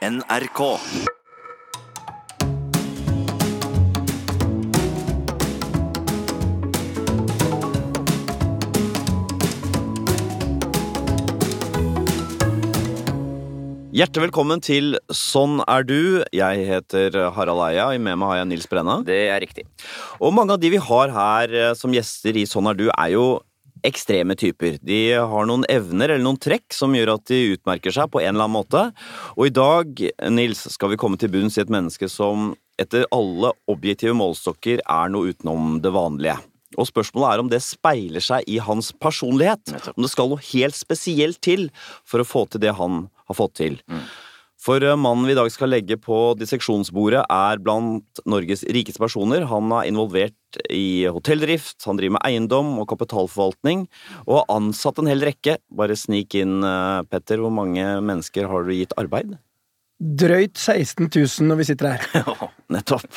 NRK. Hjertelig velkommen til Sånn er du. Jeg heter Harald Eia, og med meg har jeg Nils Brenna. Det er riktig. Og mange av de vi har her eh, som gjester i Sånn er du, er jo ekstreme typer. De har noen evner eller noen trekk som gjør at de utmerker seg på en eller annen måte. Og i dag, Nils, skal vi komme til bunns i et menneske som etter alle objektive målstokker er noe utenom det vanlige. Og spørsmålet er om det speiler seg i hans personlighet. Om det skal noe helt spesielt til for å få til det han har fått til. Mm. For eh, mannen vi i dag skal legge på disseksjonsbordet, er blant Norges rikeste personer. Han er involvert i hotelldrift, han driver med eiendom og kapitalforvaltning, og har ansatt en hel rekke. Bare snik inn, eh, Petter, hvor mange mennesker har du gitt arbeid? Drøyt 16 000 når vi sitter her. Ja, Nettopp.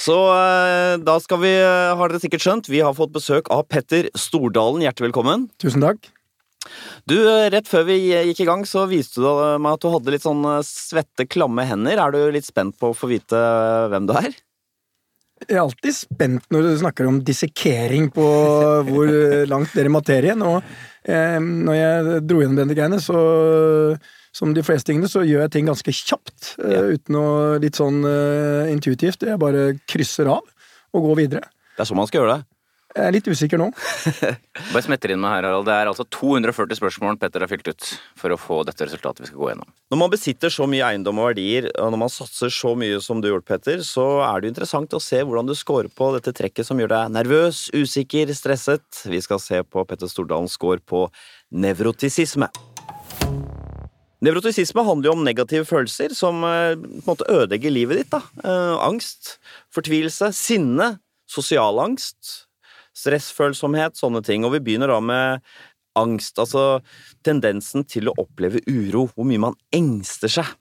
Så eh, da skal vi, har dere sikkert skjønt, vi har fått besøk av Petter Stordalen. Hjertelig velkommen. Tusen takk. Du, eh, Rett før vi gikk i gang, så viste du meg at du hadde litt sånn eh, svette, klamme hender. Er du litt spent på å få vite eh, hvem du er? Jeg er alltid spent når du snakker om dissekering på hvor langt dere i materien. Og eh, når jeg dro gjennom denne greiene, så som de fleste tingene, så gjør jeg ting ganske kjapt. eh, Ja. Uten å litt sånn eh, intuitivt. Jeg bare krysser av og går videre. Det er sånn man skal gjøre det. Jeg er litt usikker nå. Bare smetter inn meg her, Harald. Det er altså 240 spørsmål Petter har fylt ut for å få dette resultatet vi skal gå gjennom. Når man besitter så mye eiendom og verdier, og når man satser så mye som du har gjort, Petter, så er det jo interessant å se hvordan du scorer på dette trekket som gjør deg nervøs, usikker, stresset. Vi skal se på Petter Stordalens score på nevrotisisme. Nevrotisisme handler jo om negative følelser som eh, på en måte ødelegger livet ditt. da. Eh, angst, fortvilelse, sinne, sosial angst, stressfølsomhet, sånne ting. Og vi begynner da med angst, altså tendensen til å oppleve uro, hvor mye man engster seg.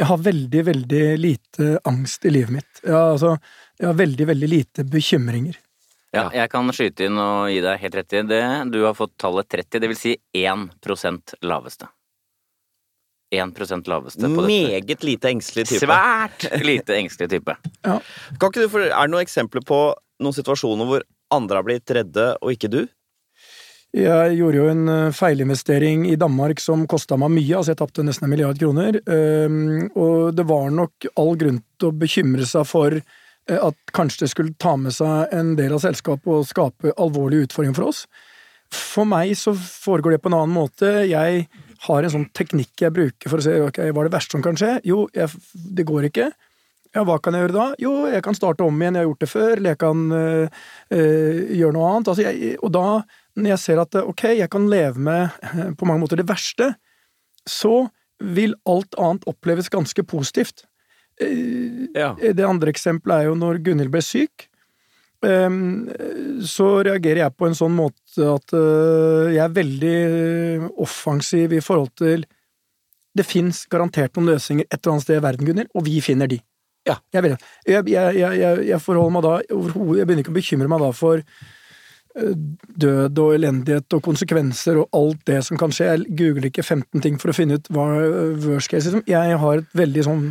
Jeg har veldig, veldig lite angst i livet mitt. Jeg har, altså, jeg har veldig, veldig lite bekymringer. Ja, jeg kan skyte inn og gi deg helt rett i det. Du har fått tallet 30, det vil si 1% laveste. 1 laveste på dette. Meget lite engstelig type. Svært lite engstelig type. Ja. Kan ikke du, for, er det noen eksempler på noen situasjoner hvor andre har blitt redde, og ikke du? Jeg gjorde jo en eh, feilinvestering i Danmark som kosta meg mye, altså jeg tapte nesten en milliard kroner. ehm, Og det var nok all grunn til å bekymre seg for eh, at kanskje det skulle ta med seg en del av selskapet og skape alvorlige utfordringer for oss. For meg så foregår det på en annen måte. Jeg har en sånn teknikk jeg bruker for å se ok, hva er det verste som kan skje. Jo, jeg, det går ikke. Ja, hva kan jeg gjøre da? Jo, jeg kan starte om igjen, jeg har gjort det før, eller jeg kan øh, øh, gjøre noe annet. Altså, jeg, og da, når jeg ser at ok, jeg kan leve med på mange måter det verste, så vil alt annet oppleves ganske positivt. Eh, Ja. Det andre eksempelet er jo når Gunhild ble syk. Ehm, Så reagerer jeg på en sånn måte at jeg er veldig offensiv i forhold til Det fins garantert noen løsninger et eller annet sted i verden, Gunhild, og vi finner de. Ja. Jeg, vil, det. jeg, jeg, jeg, jeg forholder meg da overhodet Jeg begynner ikke å bekymre meg da for øh, død og elendighet og konsekvenser og alt det som kan skje. Jeg googler ikke 15 ting for å finne ut hva øh, worst case liksom. Jeg har et veldig sånn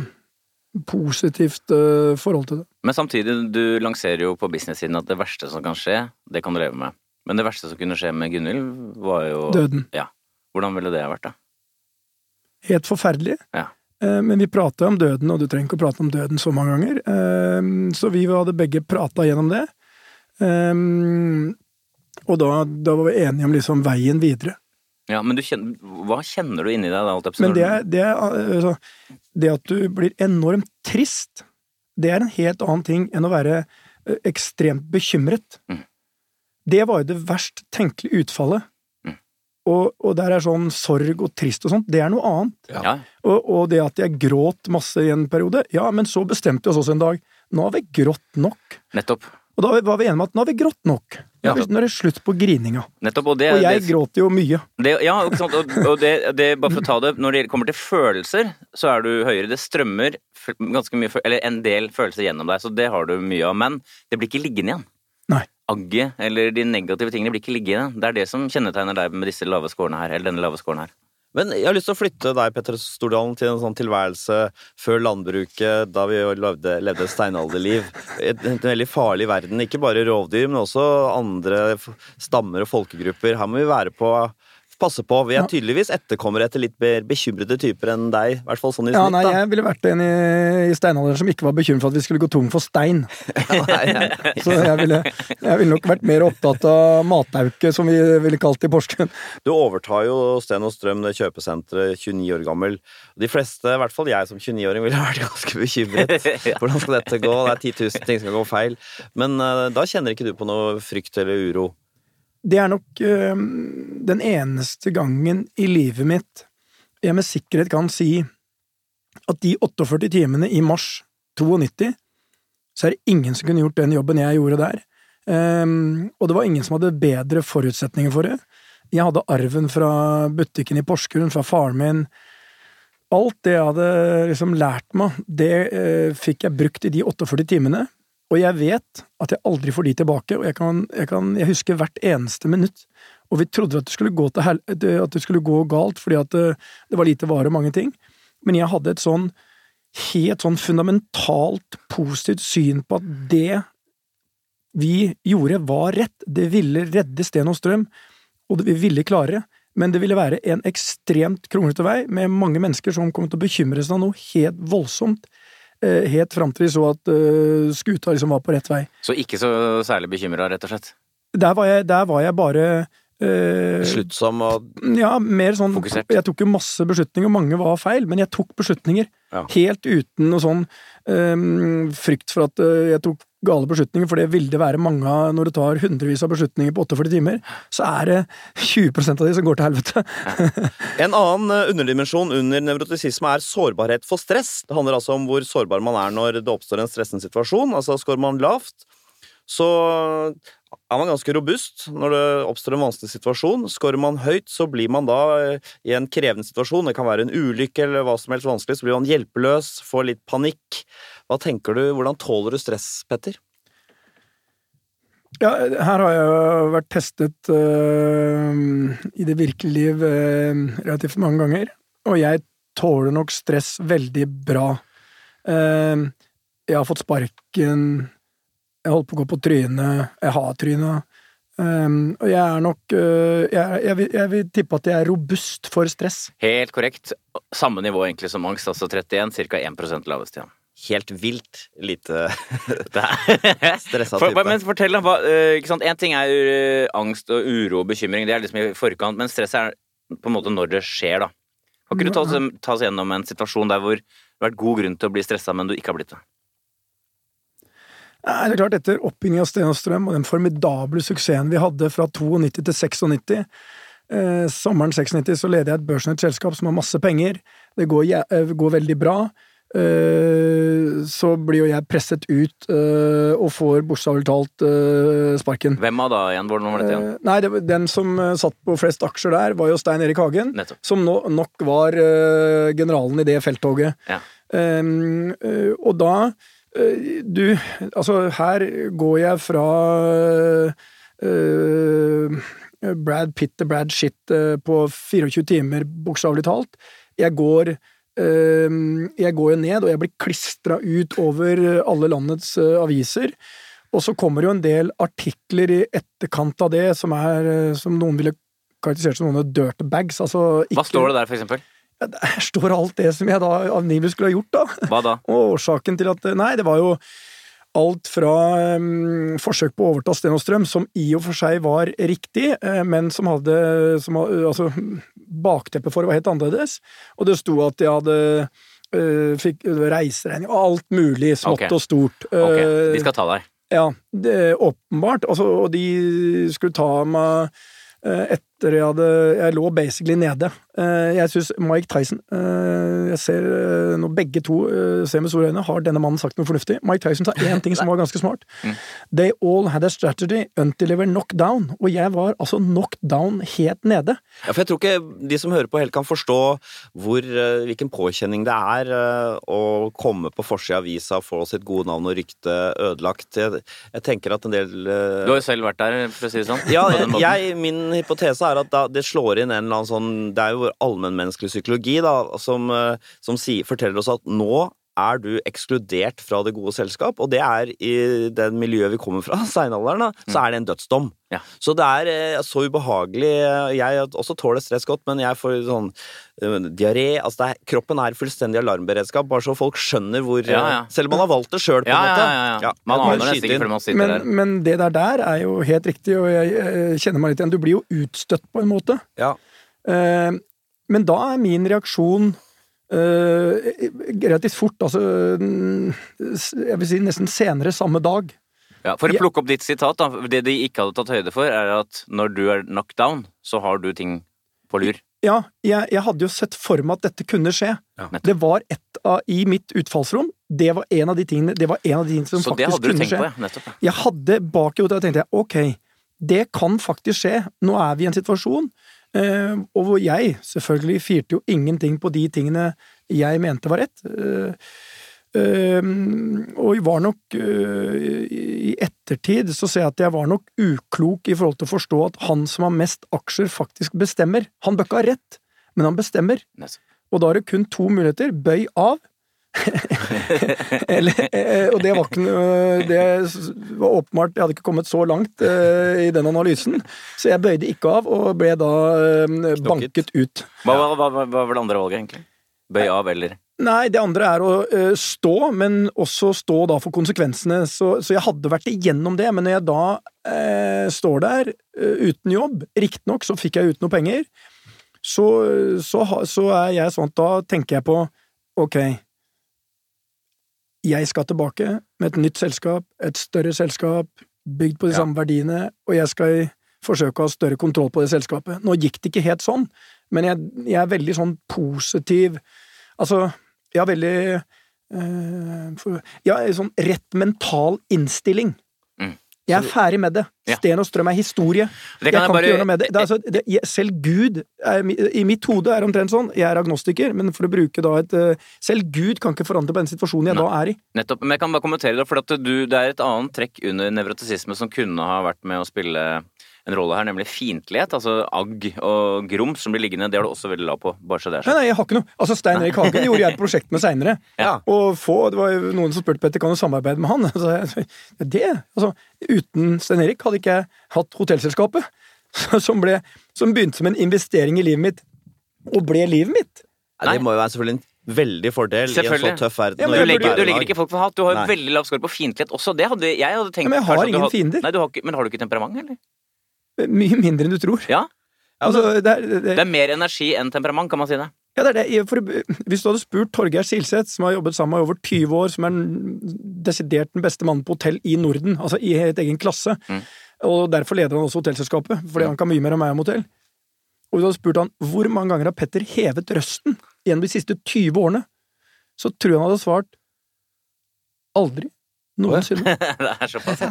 positivt øh, forhold til det. Men samtidig, du lanserer jo på business-siden at det verste som kan skje, det kan du leve med. Men det verste som kunne skje med Gunhild, var jo Døden. Ja. Hvordan ville det ha vært, da? Helt forferdelig. Ja. Eh, Men vi prata om døden, og du trenger ikke å prate om døden så mange ganger. Eh, Så vi hadde begge prata gjennom det. Eh, Og da, da var vi enige om liksom veien videre. Ja, men du kjenner, hva kjenner du inni deg da? Men det, er- det, er, altså, det at du blir enormt trist, det er en helt annen ting enn å være ekstremt bekymret. Mm. Det var jo det verst tenkelige utfallet. Og, og der er sånn sorg og trist og sånt, det er noe annet. Ja. Og, og det at jeg gråt masse i en periode, ja, men så bestemte vi oss også en dag, nå har vi grått nok. Nettopp. Og da var vi enige om at nå har vi grått nok. Nå er, er det slutt på grininga. Nettopp, og det, Og jeg det, gråter jo mye. det Ja, ikke sant, og, og det, det, bare for å ta det, når det kommer til følelser, så er du høyere. Det strømmer ganske mye, eller en del følelser gjennom deg, så det har du mye av. Men det blir ikke liggende igjen. Agget eller de negative tingene blir ikke liggende. Det er det som kjennetegner deg med disse lave skårene her, eller denne lave skårene her. Men jeg har lyst til å flytte deg, Petter Stordalen, til en sånn tilværelse før landbruket, da vi levde, levde et steinalderliv. En, en veldig farlig verden. Ikke bare rovdyr, men også andre stammer og folkegrupper. Her må vi være på passe på. Vi er tydeligvis etterkommere etter litt mer bekymrede typer enn deg. I hvert fall sånn i Ja, nei, da. jeg ville vært en i, i steinalderen som ikke var bekymret for at vi skulle gå tom for stein. Så jeg ville, jeg ville nok vært mer opptatt av matauke, som vi ville kalt det i Porsgrunn. Du overtar jo Sten og Strøm, det kjøpesenteret, 29 år gammel. De fleste, i hvert fall jeg som 29-åring, ville vært ganske bekymret. Hvordan skal dette gå? Det er 10 000 ting som kan gå feil. Men uh, da kjenner ikke du på noe frykt eller uro? Det er nok øh, den eneste gangen i livet mitt jeg med sikkerhet kan si at de 48 timene i mars 92, så er det ingen som kunne gjort den jobben jeg gjorde der. Um, og det var ingen som hadde bedre forutsetninger for det. Jeg hadde arven fra butikken i Porsgrunn, fra faren min. Alt det jeg hadde liksom lært meg, det uh, fikk jeg brukt i de 48 timene. Og jeg vet at jeg aldri får de tilbake, og jeg, kan, jeg, kan, jeg husker hvert eneste minutt. Og vi trodde at det skulle gå, til at det skulle gå galt, fordi at det, det var lite vare og mange ting. Men jeg hadde et sånn helt sånn fundamentalt positivt syn på at det vi gjorde, var rett. Det ville redde Sten og Strøm, og det vi ville klare. Men det ville være en ekstremt kronglete vei, med mange mennesker som kom til å bekymre seg av noe helt voldsomt. Eh, Helt fram til vi så at eh, skuta liksom var på rett vei. Så ikke så særlig bekymra, rett og slett. Der var jeg, der var jeg bare eh, Sluttsom og Ja, mer sånn Fokusert. Jeg tok jo masse beslutninger, mange var feil, men jeg tok beslutninger. Ja. Helt uten noe sånn um, frykt for at uh, jeg tok gale beslutninger, for det vil det være mange av når du tar hundrevis av beslutninger på 48 timer, så er det 20% av de som går til helvete. En annen eh, underdimensjon under nevrotisisme er sårbarhet for stress. Det handler altså om hvor sårbar man er når det oppstår en stressende situasjon. Altså Skårer man lavt, så er man ganske robust når det oppstår en vanskelig situasjon. Skårer man høyt, så blir man da eh, i en krevende situasjon. Det kan være en ulykke eller hva som helst vanskelig. Så blir man hjelpeløs, får litt panikk. Hva tenker du, Hvordan tåler du stress, Petter? Ja, her har jeg vært testet eh, i det virkelige liv eh, relativt mange ganger, og jeg tåler nok stress veldig bra. Uh, jeg har fått sparken, jeg holdt på å gå på trynet, jeg har trynet. Um, og jeg er nok uh, jeg, jeg, vil, jeg vil tippe at jeg er robust for stress. Helt korrekt. Samme nivå egentlig som angst, altså 31, ca. 1 lavest igjen. Helt vilt lite stressa type. For, men fortell, da. Hva, eh, ikke sant? En ting er jo angst og uro og bekymring, det er liksom i forkant, men stress er på en måte når det skjer, da. Kan ikke du ta oss, ta oss gjennom en situasjon der hvor det har vært god grunn til å bli stressa, men du ikke har blitt det? Nei, det er klart, etter oppbyggingen av Sten og Strøm og den formidable suksessen vi hadde fra 92 til 96 eh, Sommeren 96 så leder jeg et børsnødt selskap som har masse penger. Det går, eh, går veldig bra. Eh, så blir jo jeg presset ut eh, og får bokstavelig talt eh, sparken. Hvem av da igjen? Hvordan var dette igjen? Eh, nei, det, den som satt på flest aksjer der, var jo Stein Erik Hagen. Nettopp. Som no, nok var generalen i det felttoget. Ja. Og da Du, altså, her går jeg fra eh, Brad Pitt til Brad Shit eh, på 24 timer, bokstavelig talt. Jeg går eh, jeg går jo ned, og jeg blir klistra ut over alle landets eh, aviser. Og så kommer jo en del artikler i etterkant av det som er eh, som noen ville karakterisert som noen dirtbags. Altså ikke, Hva står det der, for eksempel? Der står alt det som jeg da angivelig skulle ha gjort, da. Hva da? Og årsaken til at Nei, det var jo alt fra um, forsøk på å overta Stenostrøm, Strøm, som i og for seg var riktig, eh, men som hadde som, Altså, bakteppet for det var helt annerledes. Og det sto at jeg hadde uh, fikk reiseregning og alt mulig smått okay. og stort. Ok, Eh, de skal ta deg. ja, det åpenbart. Altså, og de skulle ta meg eh, etter jeg hadde Jeg lå basically nede. Eh, Jeg syns Mike Tyson eh, Jeg ser nå når begge to eh, ser med store øyne, har denne mannen sagt noe fornuftig. Mike Tyson sa én ting som var ganske smart. Mm. They all had a strategy until they were knocked down. Og jeg var altså knocked down helt nede. Ja, for jeg tror ikke de som hører på helt kan forstå hvor, eh, hvilken påkjenning det er eh, å komme på forsida av avisa og få sitt gode navn og rykte ødelagt. Jeg, jeg tenker at en del eh, Du har jo selv vært der, for å si det sånn. ja, jeg, min hypotese er at da, det slår inn en eller annen sånn Det er jo vår allmennmenneskelige psykologi da, som, eh, som sier, forteller oss at nå er du ekskludert fra det gode selskap, og det er i den miljøet vi kommer fra, steinalderen, så er det en dødsdom. Ja. Så det er eh, så ubehagelig. Jeg også tåler stress godt, men jeg får sånn uh, diaré altså det er, Kroppen er fullstendig alarmberedskap, bare så folk skjønner hvor Ja, ja. Selv om man har valgt det sjøl, på en ja, måte. ja, ja. Ja, Man aner nesten ikke før man sitter Men, der. men det der der er jo helt riktig, og jeg, eh, kjenner meg litt igjen. Du blir jo utstøtt på en måte. Ja. Eh, men da er min reaksjon eh, relativt fort, altså mm, Jeg vil si nesten senere samme dag. Ja, for å plukke opp ditt sitat, da. Det de ikke hadde tatt høyde for, er at når du er knocked down, så har du ting på lur. Ja, jeg, jeg hadde jo sett for meg at dette kunne skje. Ja. Det var et av, I mitt utfallsrom, det var en av de tingene, det var en av de tingene som Så det faktisk hadde du tenkt skje. på, ja. Nettopp. ja. Jeg hadde bak i hodet og tenkte jeg, ok, det kan faktisk skje. Nå er vi i en situasjon eh, og hvor jeg selvfølgelig firte jo ingenting på de tingene jeg mente var rett. Eh, eh, og jeg var nok eh, I ettertid så ser jeg at jeg var nok uklok i forhold til å forstå at han som har mest aksjer, faktisk bestemmer. Han bør ikke ha rett, men han bestemmer. Og da er det kun to muligheter. Bøy av. Eller, eh, og det var ikke noe Det var åpenbart Jeg hadde ikke kommet så langt eh, i den analysen, så jeg bøyde ikke av, og ble da eh, banket ut. Hva, hva, hva, hva var det andre valget, egentlig? Bøy av, eller Nei, det andre er å stå, men også stå da for konsekvensene. Så, så jeg hadde vært igjennom det, men når jeg da eh, står der uten jobb Riktignok så fikk jeg ut noe penger, så, så, så er jeg sånn at da tenker jeg på ok, jeg skal tilbake med et nytt selskap, et større selskap, bygd på de Ja. samme verdiene, og jeg skal forsøke å ha større kontroll på det selskapet. Nå gikk det ikke helt sånn, men jeg, jeg er veldig sånn positiv Altså, jeg har veldig øh, for, Jeg har en sånn rett mental innstilling. Jeg er ferdig med det. Sten og strøm er historie. Det jeg kan kan jeg bare ikke gjøre noe med det. det, altså, det selv Gud er, I mitt hode er det omtrent sånn. Jeg er agnostiker, men for å bruke da et eh, Selv Gud kan ikke forandre på den situasjonen jeg Nei. da er i. Nettopp. Men jeg kan bare kommentere det, for at du, det er et annet trekk under nevrotisisme som kunne ha vært med å spille en rolle her, nemlig fiendtlighet. Altså agg og grums som blir liggende. Det har du også veldig lav på. Bare så det er Nei, nei, jeg har ikke noe. Altså, Stein Erik Hagen gjorde jeg et prosjekt med seinere. Ja. Og få, det var jo noen som spurte Petter kan du samarbeide med han. Altså, det, altså, uten Stein Erik hadde ikke jeg hatt hotellselskapet, som, ble, som begynte som en investering i livet mitt, og ble livet mitt. Nei, det må jo være selvfølgelig en veldig fordel i en så tøff verden. Ja, Du legger, du legger ikke folk for hat. Du har jo veldig lav skår på fiendtlighet også. Det hadde jeg hadde tenkt Ja, men jeg har ingen har- fiender. Nei, har ikke, men har du ikke temperament, eller? Mye mindre enn du tror. Ja. Altså, det er, det, Det er mer energi enn temperament, kan man si det. Ja, det er det. For, hvis du hadde spurt Torgeir Silseth, som har jobbet sammen med i over 20 år, som er desidert den beste mannen på hotell i Norden, altså i helt egen klasse, Mm. og derfor leder han også hotellselskapet, fordi han kan mye mer om meg om hotell. Og hvis du hadde spurt han hvor mange ganger har Petter hevet røsten gjennom de siste 20 årene, så tror jeg han hadde svart aldri. Noensinne. det er såpass.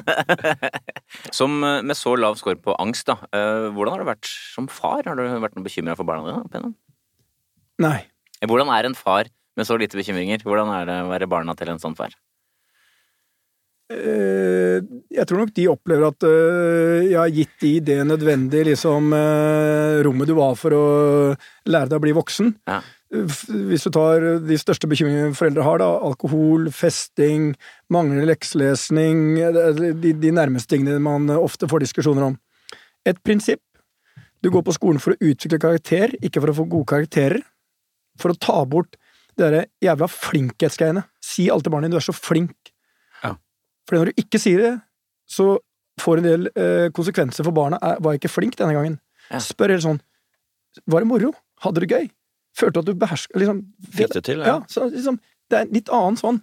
Som eh, med så lav score på angst, da. eh, Hvordan har det vært som far? Har du vært noe bekymra for barna dine? Nei. Hvordan er en far med så lite bekymringer? Hvordan er det å være barna til en sånn far? Eh, jeg tror nok de opplever at eh, jeg har gitt de det nødvendige liksom, eh, rommet du var for å lære deg å bli voksen. Ja. Hvis du tar de største bekymringene foreldre har, da, alkohol, festing, manglende lekselesning, de, de nærmeste tingene man ofte får diskusjoner om. Et prinsipp. Du går på skolen for å utvikle karakter, ikke for å få gode karakterer. For å ta bort det derre jævla flinkhetsgreiene. Si alltid til barnet ditt 'du er så flink'. For når du ikke sier det, så får en del eh, konsekvenser for barna. Var jeg ikke flink denne gangen? Ja. Spør helt sånn Var det moro? Hadde du det gøy? Følte du at du beherska liksom, Fikk det til, ja. ja. så liksom, det er litt annet sånn.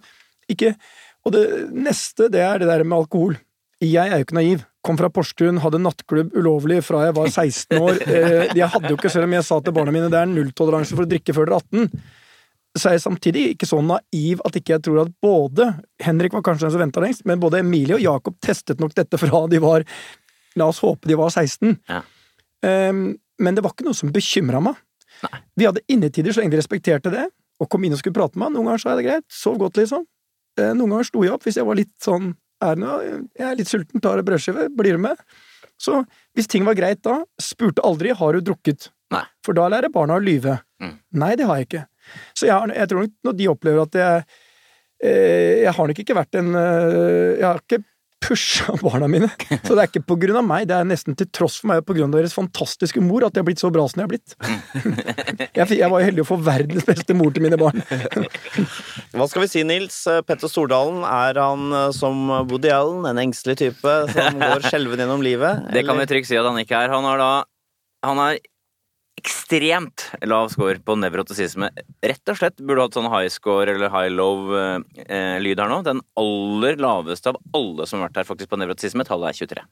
Ikke Og det neste, det er det der med alkohol. Jeg er jo ikke naiv. Kom fra Porsgrunn, hadde nattklubb ulovlig fra jeg var 16 år. Eh, jeg hadde jo ikke, selv om jeg sa til barna mine det er nulltoleranse for å drikke før dere er 18, så er jeg samtidig ikke så naiv at ikke jeg tror at både Henrik var kanskje den som venta lengst, men både Emilie og Jakob testet nok dette fra de var La oss håpe de var 16. Ja. Ehm, men det var ikke noe som bekymra meg. Nei. Vi hadde innetider så lenge de respekterte det, og kom inn og skulle prate med meg. Noen ganger så er det greit, sov godt, liksom. Eh, Noen ganger sto jeg opp hvis jeg var litt sånn er det jeg er litt sulten, tar en brødskive, blir du med? Så hvis ting var greit da, spurte aldri 'har du drukket', Nei. for da lærer barna å lyve. Mm. Nei, det har jeg ikke. Så jeg, jeg tror nok når de opplever at jeg eh, Jeg har nok ikke vært en eh, Jeg har ikke pusha barna mine. Så det er ikke på grunn av meg, det er nesten til tross for meg og på grunn av deres fantastiske mor at de har blitt så bra som de har blitt. jeg, jeg var jo heldig å få verdens beste mor til mine barn. Hva skal vi si, Nils? Petter Stordalen, er han eh, som Woody Allen, en engstelig type som går skjelven gjennom livet? Det kan vi eller? trygt si at han ikke er. Han har da Han har ekstremt lav score på nevrotisisme. Rett og slett burde du hatt sånn high score eller high low-lyd her nå. Den aller laveste av alle som har vært her faktisk på nevrotisisme. Tallet er 23.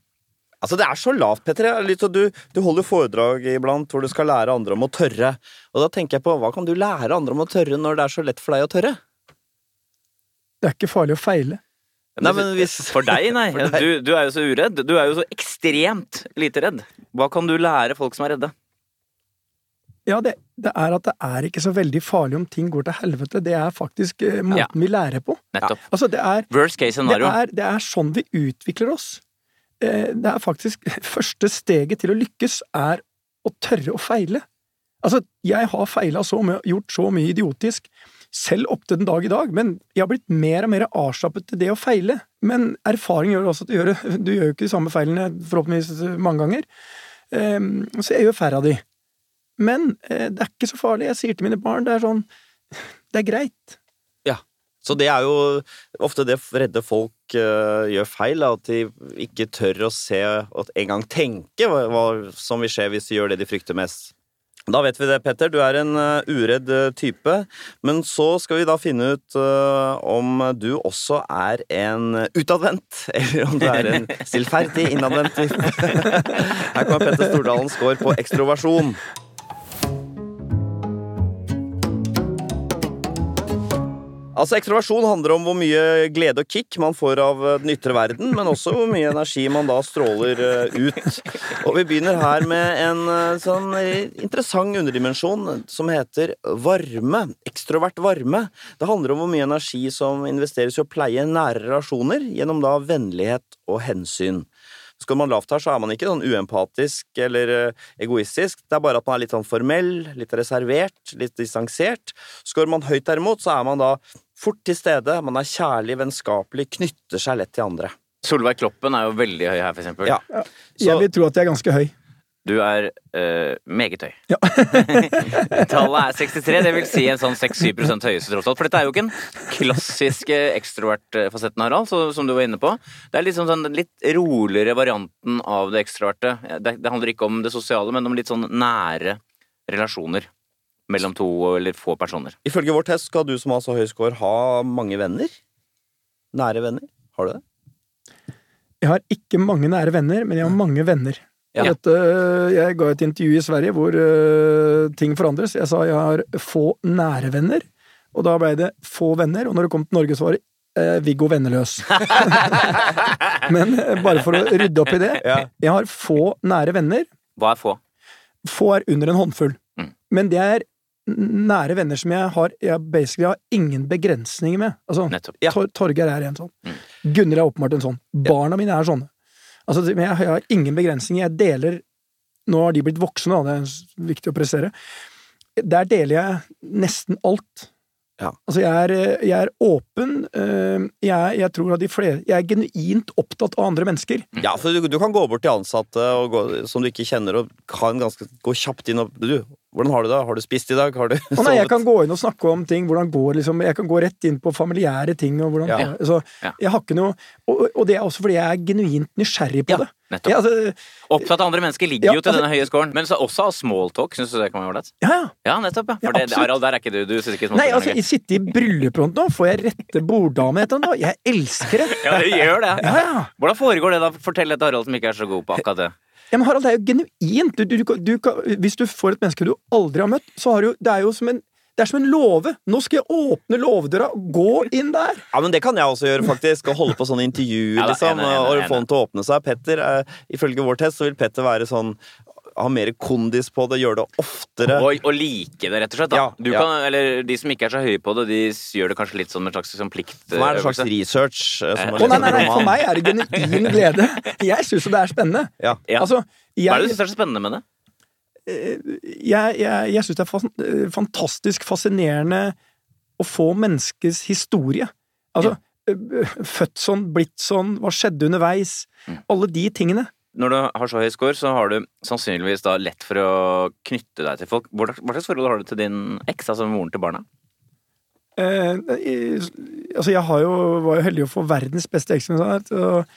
Altså, Det er så lavt, Petter. Er du, du holder foredrag iblant hvor du skal lære andre om å tørre. Og da tenker jeg på, Hva kan du lære andre om å tørre når det er så lett for deg å tørre? Det er ikke farlig å feile. Nei, men hvis... For deg, nei. For deg. Du, du er jo så uredd. Du er jo så ekstremt lite redd. Hva kan du lære folk som er redde? Ja, det, det er at det er ikke så veldig farlig om ting går til helvete. Det er faktisk eh, måten Ja. vi lærer på. Nettopp. Altså, det er, Worst case det scenario. er, det er sånn vi utvikler oss. Eh, Det er faktisk Første steget til å lykkes er å tørre å feile. Altså, jeg har feila så mye, gjort så mye idiotisk, selv opp til den dag i dag, men jeg har blitt mer og mer avslappet til det å feile. Men erfaring gjør også at du gjør, du gjør jo ikke de samme feilene forhåpentligvis mange ganger. Eh, Så jeg gjør færre av de. Men eh, det er ikke så farlig. Jeg sier til mine barn det er sånn Det er greit. Så det er jo ofte det redde folk eh, gjør feil, da, at de ikke tør å se og engang tenke hva, hva som vil skje hvis de gjør det de frykter mest. Da vet vi det, Petter. Du er en eh, uredd eh, type. Men så skal vi da finne ut uh, om du også er en utadvendt, eller om du er en stillferdig innadvendt. Her kommer Petter Stordalen score på ekstroversjon. Altså, Ekstroversjon handler om hvor mye glede og kick man får av eh, den ytre verden, men også hvor mye energi man da stråler eh, ut. Og vi begynner her med en eh, sånn interessant underdimensjon som heter varme. Ekstrovert varme. Det handler om hvor mye energi som investeres i å pleie nære relasjoner gjennom da vennlighet og hensyn. Skal man lavt her, så er man ikke sånn uempatisk eller egoistisk. Det er bare at man er litt sånn formell, litt reservert, litt distansert. Skår man høyt derimot, så er man da fort til stede, man er kjærlig, vennskapelig, knytter seg lett til andre. Solveig Kloppen er jo veldig høy her, for eksempel. Ja. Så- Jeg vil tro at jeg er ganske høy. Du er øh, meget høy. Ja. Tallet er 63, det vil si en sånn 6-7 høyeste tross alt. For dette er jo ikke den klassiske ekstrovertfasetten, Harald, så, som du var inne på. Det er liksom sånn, sånn litt roligere varianten av det ekstroverte. Det, det handler ikke om det sosiale, men om litt sånn nære relasjoner mellom to eller få personer. Ifølge vår test skal du som har så høy score, ha mange venner. Nære venner. Har du det? Jeg har ikke mange nære venner, men jeg har mange venner. Ja. Dette, jeg ga et intervju i Sverige hvor uh, ting forandres. Jeg sa jeg har få nære venner, og da ble det få venner. Og når det kom til Norge, så var det uh, Viggo Venneløs. men uh, bare for å rydde opp i det. Ja. Jeg har få nære venner. Hva er få? Få er under en håndfull. Mm. Men det er nære venner som jeg har Jeg basically har ingen begrensninger med. Altså, Ja. Tor Torgeir er en sånn. Mm. Gunnar er åpenbart en sånn. Barna mine er sånne. Altså, men jeg, jeg har ingen begrensninger. Jeg deler Nå har de blitt voksne, da, det er viktig å prestere. Der deler jeg nesten alt. Ja. Altså, jeg er, jeg er åpen. eh, Jeg, jeg tror at de flere Jeg er genuint opptatt av andre mennesker. Ja, for du, du kan gå bort til ansatte og gå, som du ikke kjenner, og ganske, gå kjapt inn og Du, hvordan har du det? Har du spist i dag? Har du Å nei, jeg kan gå inn og snakke om ting, hvordan går liksom Jeg kan gå rett inn på familiære ting og hvordan Ja. Så Ja. jeg har ikke noe og, og det er også fordi jeg er genuint nysgjerrig på Ja, det. nettopp. Ja, altså, Opptatt av andre mennesker ligger Ja, jo til altså- denne høye scoren. Men så også av smalltalk. Syns du det kan være ålreit? ja, ja. Ja, nettopp. ja. Ja, For det. Harald, der er ikke du. Du syns ikke Nei, altså, jeg sitter i bryllupet og nå, får jeg rette borddame etter nå. Jeg elsker det! Ja, du gjør det. Ja, ja. Hvordan foregår det, da? Fortell det til Harald som ikke er så god på akkurat det. Ja, men Harald, det er jo genuint. Du, du, du, du, hvis du får et menneske du aldri har møtt, så har du Det er jo som en det er som en låve. Nå skal jeg åpne låvedøra. Gå inn der! Ja, men Det kan jeg også gjøre, faktisk. Å holde på sånne intervjuer Ja, da, liksom, ene, ene. og få den til å åpne seg. Petter, eh, Ifølge vår test så vil Petter være sånn ha mer kondis på det, gjøre det oftere. Og, og like det, rett og slett. Da. Ja, du ja. kan, eller de som ikke er så høye på det, de gjør det kanskje litt sånn med en slags sånn plikt... For meg er det en slags research. eh, Som Eh, er nei, nei, nei, for meg er det genuin glede. Jeg syns jo det er spennende. Ja. Ja. Altså, Hva er det du jeg, syns er så spennende med det? jeg, jeg, jeg syns det er eh, fantastisk fascinerende å få menneskets historie. Altså, eh, født sånn, blitt sånn, hva skjedde underveis? Mm. Alle de tingene. Når du har så høy score, så har du sannsynligvis da lett for å knytte deg til folk. Hva slags forhold har du til din eks, altså moren til barna? Eh, altså, jeg jo, var jo heldig å få verdens beste eksamen, og,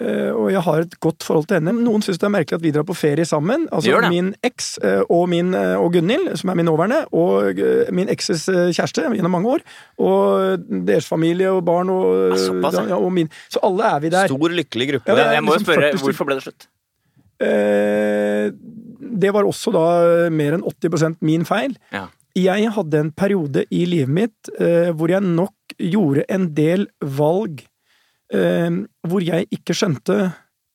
og jeg har et godt forhold til henne. Noen syns det er merkelig at vi drar på ferie sammen. Altså min eks eh, og min eh, og Gunhild, som er min nåværende, og eh, min ekses eh, kjæreste gjennom mange år, og deres familie og barn og, såpass, ja. og min. Så alle er vi der. Stor, lykkelig gruppe. Ja, jeg må jo liksom spørre, hvorfor ble det slutt? Eh, det var også da mer enn 80% min feil. Ja. Jeg hadde en periode i livet mitt eh, hvor jeg nok gjorde en del valg eh, hvor jeg ikke skjønte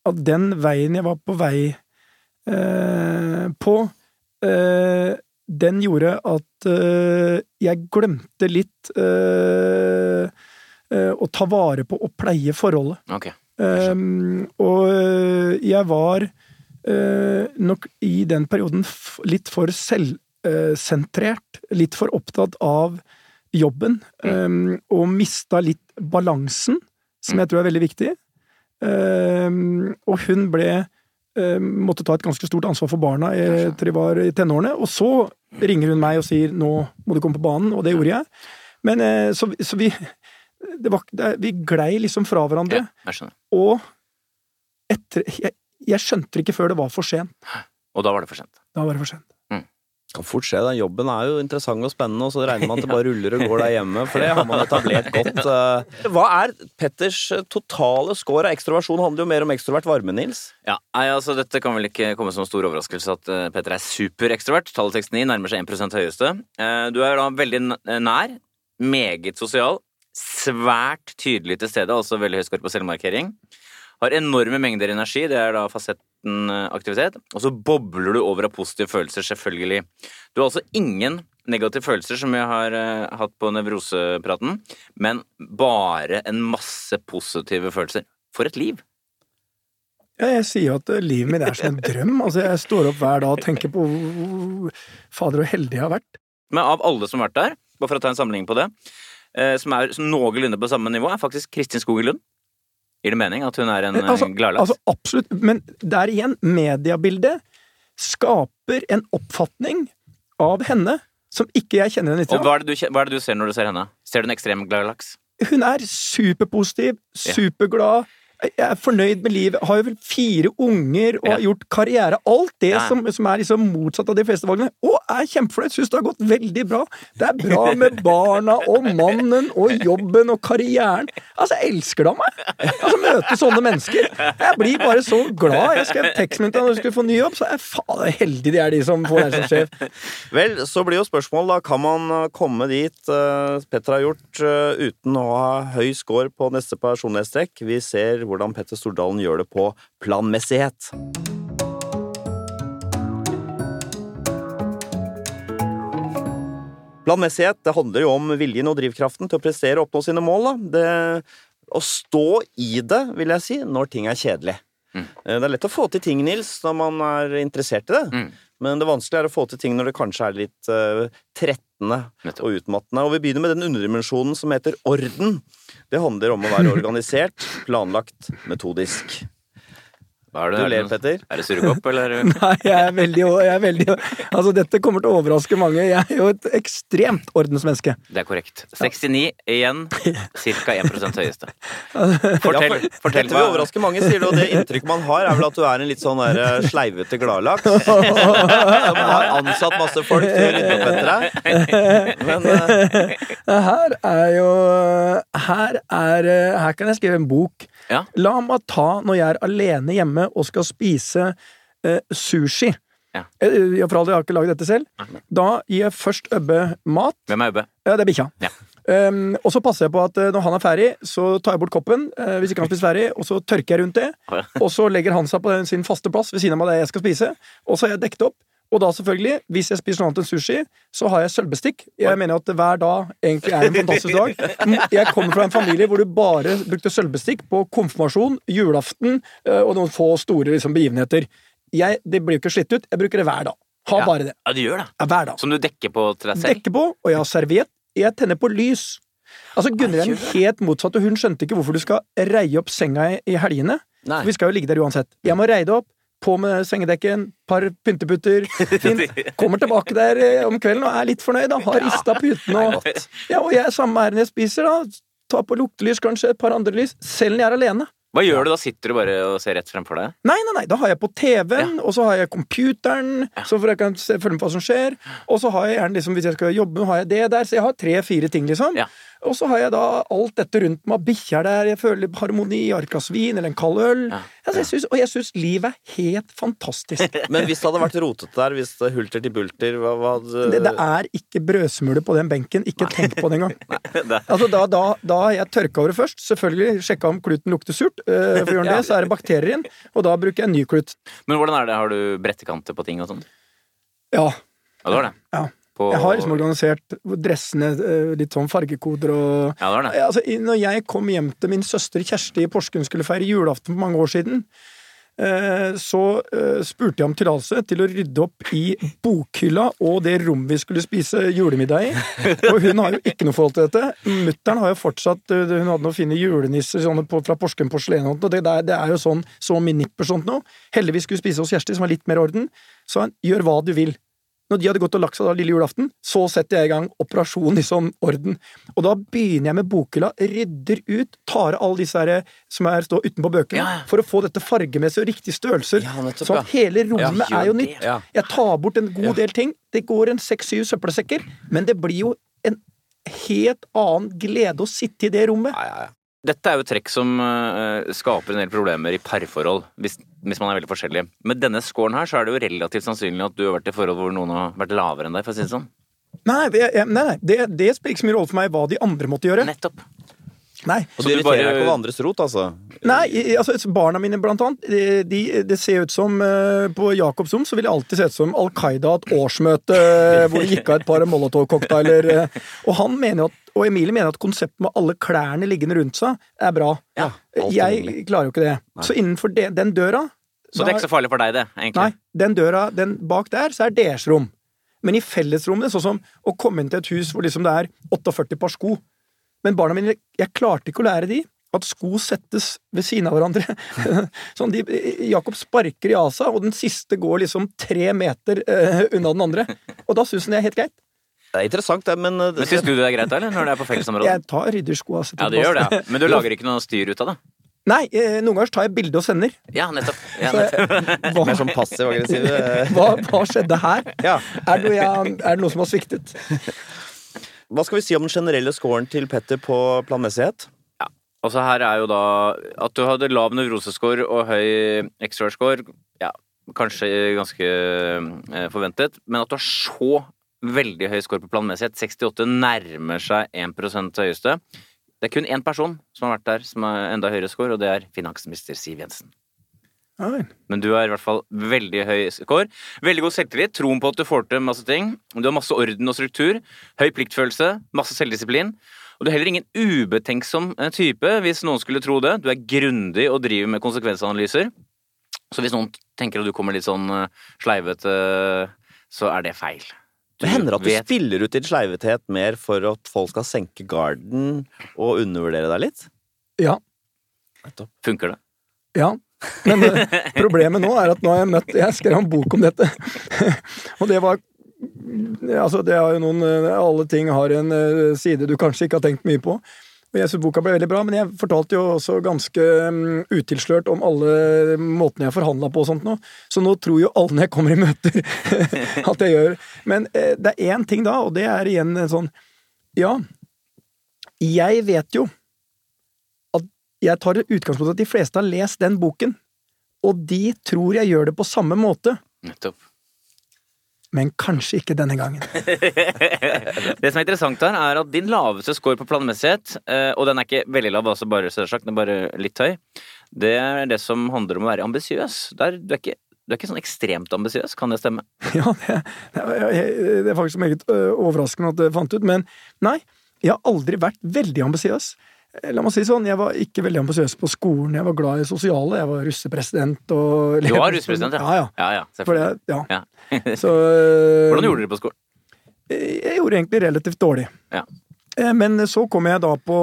at den veien jeg var på vei eh, på, eh, den gjorde at eh, jeg glemte litt eh, eh, å ta vare på og pleie forholdet. Okay. Um, og jeg var øh, nok i den perioden litt for selvsentrert. litt for opptatt av jobben. Um, og mista litt balansen, som jeg tror er veldig viktig. Um, og hun ble um, Måtte ta et ganske stort ansvar for barna til de var i tenårene. Og så ringer hun meg og sier 'nå må du komme på banen', og det gjorde jeg. Men eh, så, så vi det var, Vi glei liksom fra hverandre. Ja. Og etter jeg, jeg skjønte det ikke før det var for sent. Og da var det for sent. Da var det for sent. Kan fort skje. Den jobben er jo interessant og spennende, og så regner man at det bare ruller og går der hjemme, for det har man etablert godt. eh. Hva er Petters eh, totale score av ekstroversjon? Handler jo mer om ekstrovert varme, Nils. Ja, nei, altså Dette kan vel ikke komme som en stor overraskelse at uh, Petter er superekstrovert. Tallet 69 nærmer seg 1 høyeste. Eh, du er da veldig nær, meget sosial, svært tydelig til stede, altså veldig høy skår på selvmarkering. Har enorme mengder energi, det er da fasetten eh, aktivitet. Og så bobler du over av positive følelser, selvfølgelig. Du har altså ingen negative følelser, som jeg har uh, hatt på nevrosepraten, men bare en masse positive følelser. For et liv! Ja, jeg sier jo at eh, livet mitt er som en drøm. Altså, jeg står opp hver dag og tenker på hvor- fader og heldig jeg har vært. Men av alle som har vært der, bare for å ta en sammenligning på det, som er som noenlunde på samme nivå, er faktisk Kristin Skogen Lund. Gir det mening at hun er en Altså, eh, gladlaks? altså absolutt. Men der igjen, mediebildet skaper en oppfatning av henne som ikke jeg kjenner henne litt og hva er, det du, hva er det du ser når du ser henne? Ser du en ekstrem gladlaks? Hun er superpositiv, superglad. Jeg er fornøyd med livet. Har jo vel fire unger og Ja. har gjort karriere. Alt det Ja. Som, som er liksom motsatt av de fleste valgene. Og er kjempefornøyd. Syns det har gått veldig bra. Det er bra med barna og mannen og jobben og karrieren. Altså, jeg elsker da meg! Altså, møte sånne mennesker. Jeg blir bare så glad. Jeg skrev til han når jeg skulle få ny jobb, så er faen heldig de er de som får deg som sjef. Vel, så blir jo spørsmålet da, kan man eh, komme dit uh, Petter har gjort uh, uten å ha høy score på neste personlighetstrekk? Vi ser hvordan Petter Stordalen gjør det på planmessighet. Planmessighet det handler jo om viljen og drivkraften til å prestere og oppnå sine mål. Det, å stå i det, vil jeg si, når ting er kjedelig. Mm. Eh, Det er lett å få til ting, Nils, når man er interessert i det. Mm. Men det vanskelige er å få til ting når det kanskje er litt uh, trettende Nettopp. og utmattende. Og vi begynner med den underdimensjonen som heter orden. Det handler om å være organisert, planlagt, metodisk. Hva er det, Du er ler, Petter. Er det surrekopp, eller? Nei, jeg er veldig, jeg er veldig Altså, dette kommer til å overraske mange. Jeg er jo et ekstremt ordensmenneske. Det er korrekt. 69 igjen, ca. 1 høyeste. Ja, Fortell, for, fortell dette vil overraske mange, sier du, og det inntrykket man har, er vel at du er en litt sånn der eh, sleivete gladlaks. Som har ansatt masse folk til å rydde opp etter deg. Men uh... Her er jo Her er Her kan jeg skrive en bok. Ja. La meg ta når jeg er alene hjemme og skal spise eh, sushi. Ja. Eh, ja, for all del, jeg har ikke laget dette selv. Da gir jeg først Øbbe mat. Hvem er Øbbe? Ja, det er bikkja. Ja. Um, og så passer jeg på at eh, når han er ferdig, så tar jeg bort koppen, uh, hvis ikke han spiser ferdig, og så tørker jeg rundt det. Og så legger han seg på sin faste plass ved siden av meg det jeg skal spise, og så har jeg dekket opp. Og da selvfølgelig, hvis jeg spiser noe annet enn sushi, så har jeg sølvbestikk. Jeg mener at hver dag egentlig er en fantastisk dag. Jeg kommer fra en familie hvor du bare brukte sølvbestikk på konfirmasjon, julaften eh, og noen få store liksom, begivenheter. Jeg, det blir jo ikke slitt ut. Jeg bruker det hver dag. Ha Ja. bare det. Ja, du gjør det. Ja, Hver dag. Som du dekker på til deg selv? Dekker på, og jeg har serviett. Jeg tenner på lys. Altså, Gunnhild er den helt motsatte. Hun skjønte ikke hvorfor du skal reie opp senga i, i helgene. Nei. Vi skal jo ligge der uansett. Jeg må reie det opp. På med sengedekken, par pynteputter. Fint. Kommer tilbake der eh, om kvelden og er litt fornøyd. da. Har rista putene og Ja, og jeg samme æren jeg spiser, da. Ta på luktelys, kanskje, et par andre lys. Selv når jeg er alene. Hva gjør du da? Sitter du bare og ser rett fremfor deg? Nei, nei, nei, da har jeg på TV-en, og så har jeg computeren, så for jeg kan se, følge med på hva som skjer. Og så har jeg gjerne, liksom, hvis jeg skal jobbe, har jeg det der. Så jeg har tre-fire ting, liksom. Ja. Og så har jeg da alt dette rundt meg. Bikkja er der, jeg føler harmoni, har et glass vin eller en kald øl. Ja. Altså, jeg synes, og jeg syns livet er helt fantastisk. Men hvis det hadde vært rotete der, hvis det hulter til bulter, hva, hva hadde Det, det er ikke brødsmuler på den benken. Ikke tenk på det engang. Altså, da, da, da har jeg tørka over det først. Selvfølgelig sjekka om kluten lukter surt. Uh, For gjør den det, så er det bakterier inn, og da bruker jeg en ny klut. Men hvordan er det? Har du brettekanter på ting og sånn? Ja, Ja, det var det. Ja. På... jeg har liksom organisert dressene, eh, litt sånn fargekoder og Ja, det var det. Altså, når jeg kom hjem til min søster Kjersti i Porsgrunn skulle feire julaften for mange år siden, eh, så eh, spurte jeg om tillatelse til å rydde opp i bokhylla og det rom vi skulle spise julemiddag i. Og hun har jo ikke noe forhold til dette. Mutter'n har jo fortsatt Hun hadde noen fine julenisser sånne på, fra Porsgrunn porselen, og det, der, det er jo sånn så minipper sånt nå. Heldigvis skulle vi spise hos Kjersti, som har litt mer orden. Så han gjør hva du vil. Når de hadde gått og lagt seg da lille julaften, så setter jeg i gang operasjon i sånn orden. Og da begynner jeg med bokhylla, rydder ut, tar av alle disse her som er står utenpå bøkene, Ja, for å få dette fargemessig og riktige størrelser. Ja, nettopp, sånn at hele rommet Ja, er jo nytt. Jeg tar bort en god del ting. Det går en seks-syv søppelsekker, men det blir jo en helt annen glede å sitte i det rommet. Ja, ja, ja. Dette er jo trekk som eh, skaper en del problemer i parforhold, hvis, hvis man er veldig forskjellig. Med denne scoren her, så er det jo relativt sannsynlig at du har vært i forhold hvor noen har vært lavere enn deg, for å si det sånn. Nei, nei, nei det, det spiller ikke så mye rolle for meg hva de andre måtte gjøre. Nettopp. Nei. Så du bare- ikke over andres rot, altså? Nei, altså barna mine blant annet, de, de, det ser ut som eh, På Jacobsrom så vil det alltid se ut som Al Qaida et årsmøte eh, hvor det gikk av et par Molotov-cocktailer. eh, Og han mener at og Emilie mener at konseptet med alle klærne liggende rundt seg er bra. Ja, Jeg klarer jo ikke det. Så innenfor de, den døra Så det er ikke så farlig for deg, det, egentlig? Nei, den døra den bak der, så er deres rom. Men i fellesrommene, sånn som å komme inn til et hus hvor liksom det er 48 par sko Men barna mine, jeg klarte ikke å lære de at sko settes ved siden av hverandre. sånn de, Jakob sparker i asa, og den siste går liksom tre meter uh, unna den andre. Og da syns han det er helt greit. Det er interessant, det, men, eh, Men syns du det er greit, eller? Når det er på fellesområdet? Jeg tar ryddersko. Altså, Ja, du gjør det. Men du lager ikke noe styr ut av det? Nei, eh, noen ganger tar jeg bilde og sender. Ja, nettopp. Ja, nettopp. hva, mer sånn passiv-aggressiv eh, hva, hva skjedde her? Ja. Er det, noe jeg, er det noe som har sviktet? Hva skal vi si om den generelle scoren til Petter på planmessighet? Ja, altså her er jo da at du hadde lav nevrosescore og høy extrovert-score, ja, kanskje ganske eh, forventet, men at du har så veldig høy score på planmessighet, 68 nærmer seg 1% høyeste. Det er kun én person som har vært der som har enda høyere score, og det er finansminister Siv Jensen. Men du har i hvert fall veldig høy score. Veldig god selvtillit, troen på at du får til masse ting. Du har masse orden og struktur, høy pliktfølelse, masse selvdisiplin. Og du er heller ingen ubetenksom eh, type, hvis noen skulle tro det. Du er grundig og driver med konsekvensanalyser. Så hvis noen tenker at du kommer litt sånn eh, sleivete, så er det feil. Det hender at du vet- spiller ut din sleivethet mer for at folk skal senke garden og undervurdere deg litt? Ja. Funker det? Ja, men eh, problemet nå er at nå har jeg møtt Jeg skrev en bok om dette, og det var Altså, det har jo noen eh, Alle ting har en eh, side du kanskje ikke har tenkt mye på. Og jeg synes boka ble veldig bra, men jeg fortalte jo også ganske mm, utilslørt om alle måtene jeg forhandla på og sånt nå. Så nå tror jo alle når jeg kommer i møter at jeg gjør Men det er én ting da, og det er igjen sånn Ja, jeg vet jo jeg tar utgangspunkt i at de fleste har lest den boken, og de tror jeg gjør det på samme måte. Nettopp. men kanskje ikke denne gangen. Det som er interessant her, er at din laveste score på planmessighet, eh, og den er ikke veldig lav, altså bare selvsagt, den er bare litt høy, det er det som handler om å være ambisiøs. Du, du er ikke sånn ekstremt ambisiøs, kan det stemme? Ja, det, det, er- er faktisk meget overraskende at det fant ut, men nei, jeg har aldri vært veldig ambisiøs. Eh, La meg si sånn, jeg var ikke veldig ambisiøs på skolen, jeg var glad i sosiale, jeg var russepresident og Du var russepresident, ja. ja. Ja, ja. Ja, det, ja. Så, Hvordan gjorde dere det på skolen? Jeg gjorde egentlig relativt dårlig. Ja. Eh, Men så kom jeg da på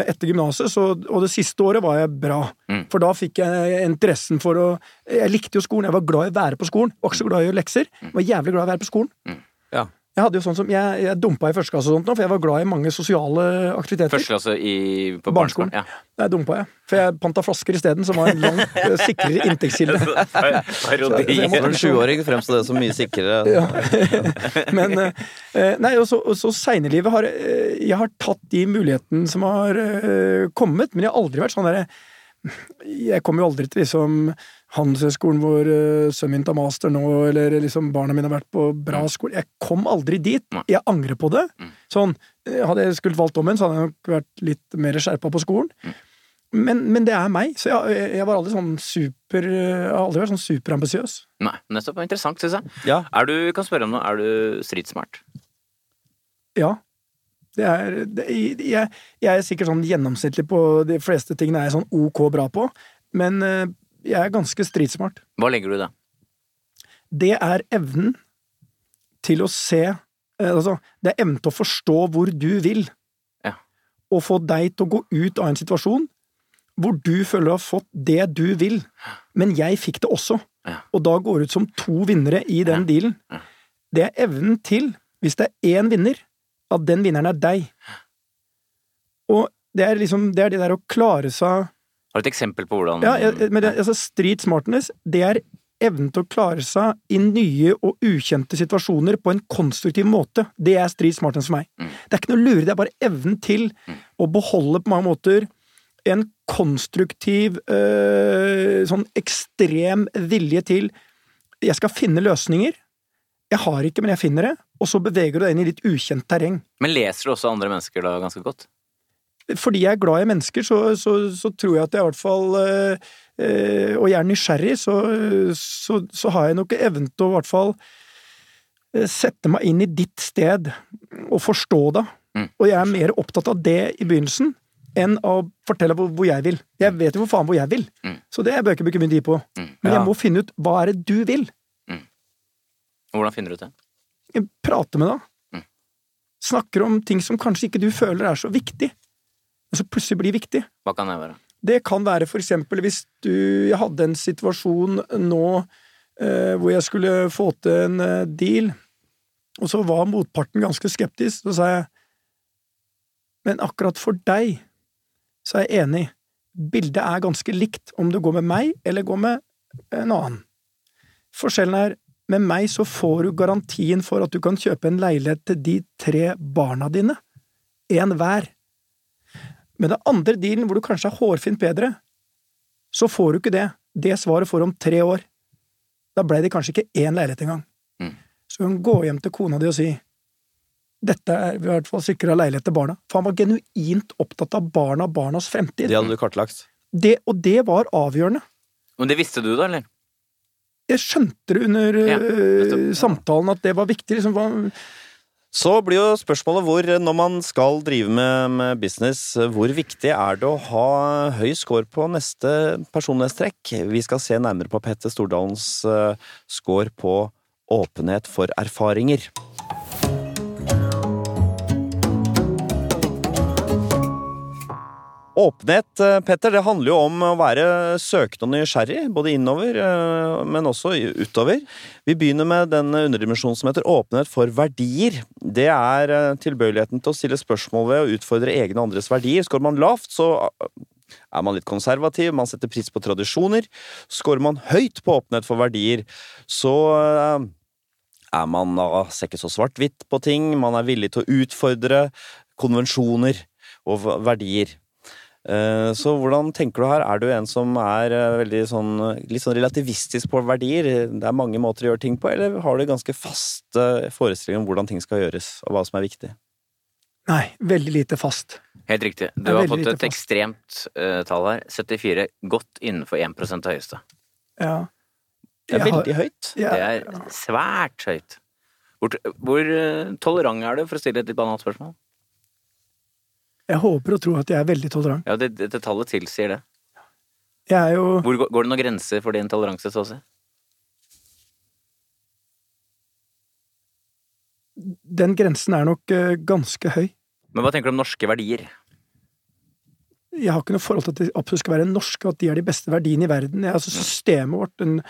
Etter gymnaset, og det siste året var jeg bra. Mm. For da fikk jeg interessen for å Jeg likte jo skolen, jeg var glad i å være på skolen. Var ikke så glad i å gjøre lekser. Mm. Var jævlig glad i å være på skolen. Ja. Jeg hadde jo sånn som, jeg, jeg dumpa i første klasse og sånt nå, for jeg var glad i mange sosiale aktiviteter. Første klasse i, på Barneskolen. Ja. Der dumpa jeg. For jeg panta flasker isteden, som var en langt eh, sikrere inntektskilde. For en sjuåring fremstod det som mye sikrere. Ja. Men eh, Nei, og så, så seinere har eh, jeg har tatt de mulighetene som har eh, kommet, men jeg har aldri vært sånn derre Jeg kommer jo aldri til liksom Handelshøyskolen hvor uh, sønnen min tar master nå, eller liksom barna mine har vært på bra skole. Jeg kom aldri dit. Nei. Jeg angrer på det. Mm. Sånn, eh, Hadde jeg skulle valgt om igjen, så hadde jeg nok vært litt mer skjerpa på skolen. Mm. Men, men det er meg, så jeg, jeg var aldri sånn super Jeg har aldri vært sånn superambisiøs. Nei, nettopp. Interessant, syns jeg. Ja. Er du, kan spørre om noe, er du stridsmart? Ja. Det er, det, jeg, jeg er sikkert sånn gjennomsnittlig på de fleste tingene er jeg sånn ok bra på, men eh, jeg er ganske stridsmart. Hva legger du i det? Det er evnen til å se eh, Altså, det er evnen til å forstå hvor du vil, Ja. og få deg til å gå ut av en situasjon hvor du føler du har fått det du vil, men jeg fikk det også, Ja. og da går ut som to vinnere i den Ja. dealen. Det er evnen til, hvis det er én vinner, at den vinneren er deg. Og det er liksom det, er det der å klare seg Har du et eksempel på hvordan ja, jeg- men det, altså Street smartness, det er evnen til å klare seg i nye og ukjente situasjoner på en konstruktiv måte. Det er street smartness for meg. Mm. Det er ikke noe lure, det er bare evnen til å beholde på mange måter en konstruktiv, øh, sånn ekstrem vilje til Jeg skal finne løsninger. Jeg har ikke, men jeg finner det. Og så beveger du deg inn i litt ukjent terreng. Men leser du også andre mennesker da ganske godt? Fordi jeg er glad i mennesker, så, så, så tror jeg at jeg i hvert fall øh, øh, Og jeg er nysgjerrig, så, så, så har jeg nok evnen til å i hvert fall øh, sette meg inn i ditt sted og forstå det. Mm. Og jeg er mer opptatt av det i begynnelsen enn å fortelle hvor, hvor jeg vil. Jeg vet jo hvor faen hvor jeg vil, Mm. så det bør jeg ikke bruke mye tid på. Mm. Men jeg må finne ut hva er det du vil. Hvordan finner du ut det? Prate med deg. Mm. Snakker om ting som kanskje ikke du føler er så viktig, men som plutselig blir viktig. Hva kan det være? Det kan være for eksempel hvis du Jeg hadde en situasjon nå eh, hvor jeg skulle få til en eh, deal, og så var motparten ganske skeptisk. Så sa jeg Men akkurat for deg så er jeg enig. Bildet er ganske likt om du går med meg eller går med en annen. Forskjellen er med meg så får du garantien for at du kan kjøpe en leilighet til de tre barna dine. En hver. Med den andre dealen, hvor du kanskje er hårfint bedre, så får du ikke det. Det svaret får du om tre år. Da ble det kanskje ikke én leilighet engang. Mm. Så hun går hjem til kona di og si dette er vi i hvert fall sikra leilighet til barna. For han var genuint opptatt av barna og barnas fremtid. Det hadde du kartlagt. Det, og det var avgjørende. Men det visste du da, eller? Jeg skjønte det under Ja, nettopp. samtalen at det var viktig. Liksom, Så blir jo spørsmålet hvor, når man skal drive med, med business, hvor viktig er det å ha høy score på neste personlighetstrekk? Vi skal se nærmere på Petter Stordalens eh, score på åpenhet for erfaringer. Åpenhet, eh, Petter, det handler jo om å være søkende og nysgjerrig, både innover, eh, men også utover. Vi begynner med den underdimensjonen som heter åpenhet for verdier. Det er eh, tilbøyeligheten til å stille spørsmål ved å utfordre egne og andres verdier. Skårer man lavt, så er man litt konservativ, man setter pris på tradisjoner. Skårer man høyt på åpenhet for verdier, så er man da ser ikke så svart-hvitt på ting, man er villig til å utfordre konvensjoner og verdier. Eh, Så hvordan tenker du her? Er du en som er eh, veldig sånn litt sånn relativistisk på verdier? Det er mange måter å gjøre ting på, eller har du ganske faste forestillinger om hvordan ting skal gjøres, og hva som er viktig? Nei, veldig lite fast. Helt riktig. Du har fått et fast. ekstremt uh, tall her. 74. Godt innenfor 1 av høyeste. Ja. Det er veldig høyt. Ja, Det er svært høyt. Hvor, hvor tolerant er du, for å stille et litt banalt spørsmål? Jeg håper og tror at jeg er veldig tolerant. Ja, det, det, det tallet tilsier det. Jeg er jo Hvor går, det noen grenser for din toleranse, så å si? Den grensen er nok eh, ganske høy. Men hva tenker du om norske verdier? Jeg har ikke noe forhold til at de absolutt skal være norske, at de er de beste verdiene i verden. Jeg, altså Systemet vårt, den,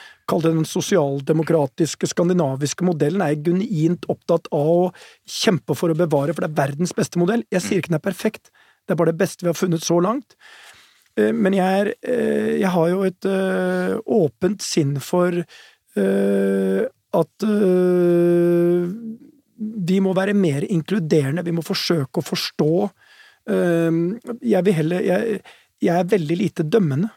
den sosialdemokratiske, skandinaviske modellen, er jeg genuint opptatt av å kjempe for å bevare, for det er verdens beste modell. Jeg sier ikke den er perfekt, det er bare det beste vi har funnet så langt. Eh, Men jeg, er, eh, jeg har jo et eh, åpent sinn for at vi må være mer inkluderende, vi må forsøke å forstå. Eh, Jeg vil heller Jeg, jeg er veldig lite dømmende.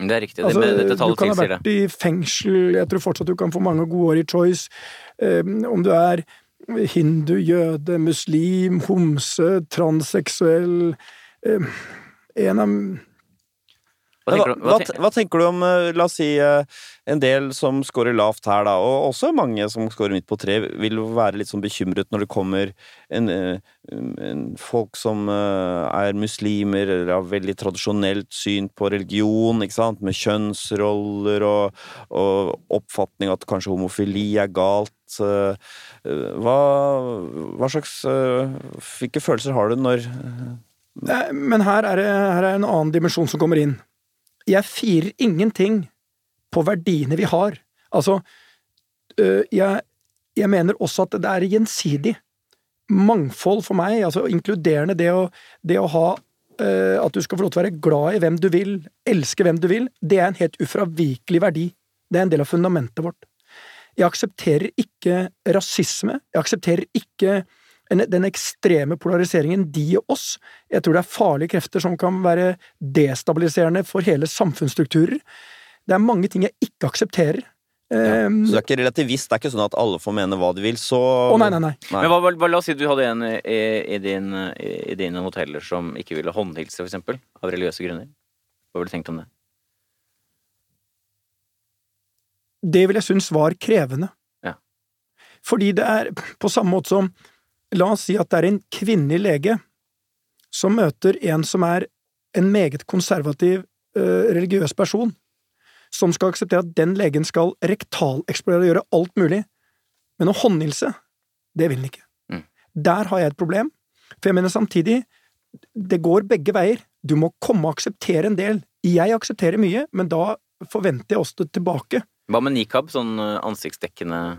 Det er riktig. Altså, det, du kan ha vært i fengsel, jeg tror fortsatt du kan få mange gode år i Choice. Eh, om du er hindu, jøde, muslim, homse, transseksuell eh, En av Hva tenker, hva, du, hva, hva, tenker du om, eh, la oss si, eh, en del som scorer lavt her, da, og også mange som scorer midt på tre, vil være litt sånn bekymret når det kommer en, eh, en folk som er muslimer, eller har veldig tradisjonelt syn på religion, ikke sant, med kjønnsroller og, og oppfatning at kanskje homofili er galt. Hva, hva slags Hvilke følelser har du når Nei, Men her er, det, her er en annen dimensjon som kommer inn. Jeg firer ingenting på verdiene vi har. Altså, jeg, jeg mener også at det er gjensidig. Mangfold for meg, altså inkluderende det å, det å ha At du skal få lov til å være glad i hvem du vil, elske hvem du vil, det er en helt ufravikelig verdi. Det er en del av fundamentet vårt. Jeg aksepterer ikke rasisme. Jeg aksepterer ikke den ekstreme polariseringen de og oss. Jeg tror det er farlige krefter som kan være destabiliserende for hele samfunnsstrukturer. Det er mange ting jeg ikke aksepterer. Ja. Så det er ikke relativist, det er ikke sånn at alle får mene hva de vil, så Å, nei, nei, nei. Nei. Men hva, hva, la oss si du hadde en i, i, din, i dine hoteller som ikke ville håndhilse, for eksempel, av religiøse grunner. Hva ville du tenkt om det? Det vil jeg synes var krevende. Ja. Fordi det er på samme måte som La oss si at det er en kvinnelig lege som møter en som er en meget konservativ øh, religiøs person, som skal akseptere at den legen skal rektaleksplorere og gjøre alt mulig, men å håndhilse, det vil han ikke. Mm. Der har jeg et problem, for jeg mener samtidig, det går begge veier. Du må komme og akseptere en del. Jeg aksepterer mye, men da forventer jeg også det tilbake. Hva med nikab? Sånn eh, ansiktsdekkende Eh,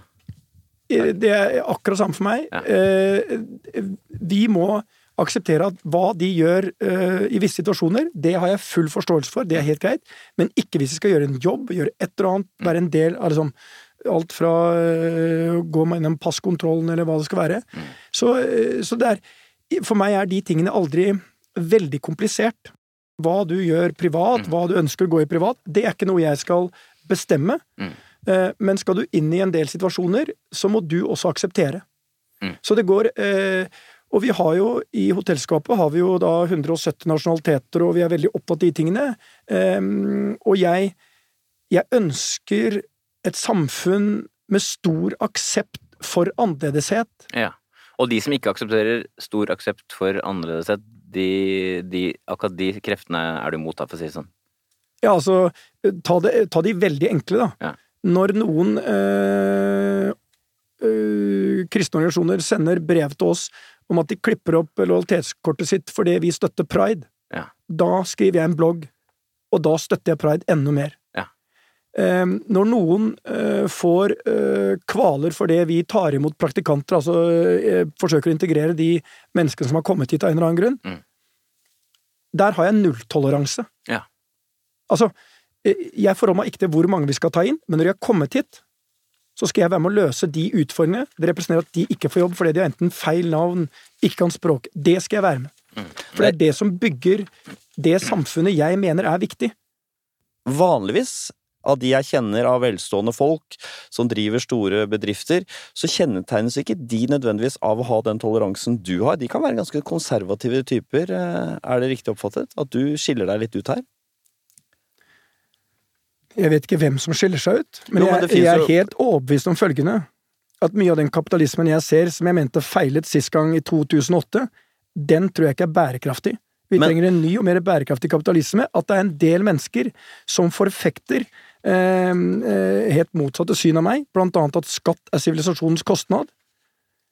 Det er akkurat samme for meg. Ja. Eh, Vi må akseptere at hva de gjør eh, i visse situasjoner, det har jeg full forståelse for, det er helt greit, men ikke hvis de skal gjøre en jobb, gjøre et eller annet, Mm. være en del av liksom alt fra eh, å gå gjennom passkontrollen eller hva det skal være. Mm. Så, eh, så det er For meg er de tingene aldri veldig komplisert. Hva du gjør privat, Mm. hva du ønsker å gå i privat, det er ikke noe jeg skal bestemme. Mm. Eh, Men skal du inn i en del situasjoner, så må du også akseptere. Mm. Så det går eh, Og vi har jo i hotellskapet har vi jo da 170 nasjonaliteter, og vi er veldig opptatt av de tingene. Og jeg, jeg ønsker et samfunn med stor aksept for annerledeshet. Ja. Og de som ikke aksepterer stor aksept for annerledeshet, de, de, akkurat de kreftene er du imot, for å si det sånn. Ja, altså, ta, det, ta de veldig enkle, da. Ja. Når noen øh, øh, kristne organisasjoner sender brev til oss om at de klipper opp lojalitetskortet sitt fordi vi støtter pride, Ja. da skriver jeg en blogg, og da støtter jeg pride enda mer. Ja. Eh, når noen eh, får eh, kvaler fordi vi tar imot praktikanter, altså eh, forsøker å integrere de menneskene som har kommet hit av en eller annen grunn, Mm. der har jeg nulltoleranse. Ja. Altså, jeg forholder meg ikke til hvor mange vi skal ta inn, men når de har kommet hit, så skal jeg være med å løse de utfordringene. Det representerer at de ikke får jobb fordi de har enten feil navn, ikke kan språk. Det skal jeg være med. Mm. For det er det som bygger det samfunnet jeg mener er viktig. Vanligvis, av de jeg kjenner av velstående folk som driver store bedrifter, så kjennetegnes ikke de nødvendigvis av å ha den toleransen du har. De kan være ganske konservative typer. Eh, er det riktig oppfattet? At du skiller deg litt ut her? Jeg vet ikke hvem som skiller seg ut, men, Jo, men jeg, jeg er helt overbevist om følgende. At mye av den kapitalismen jeg ser, som jeg mente feilet sist gang i 2008, den tror jeg ikke er bærekraftig. Vi Men- trenger en ny og mer bærekraftig kapitalisme. At det er en del mennesker som forfekter eh, eh, helt motsatte syn av meg, blant annet at skatt er sivilisasjonens kostnad.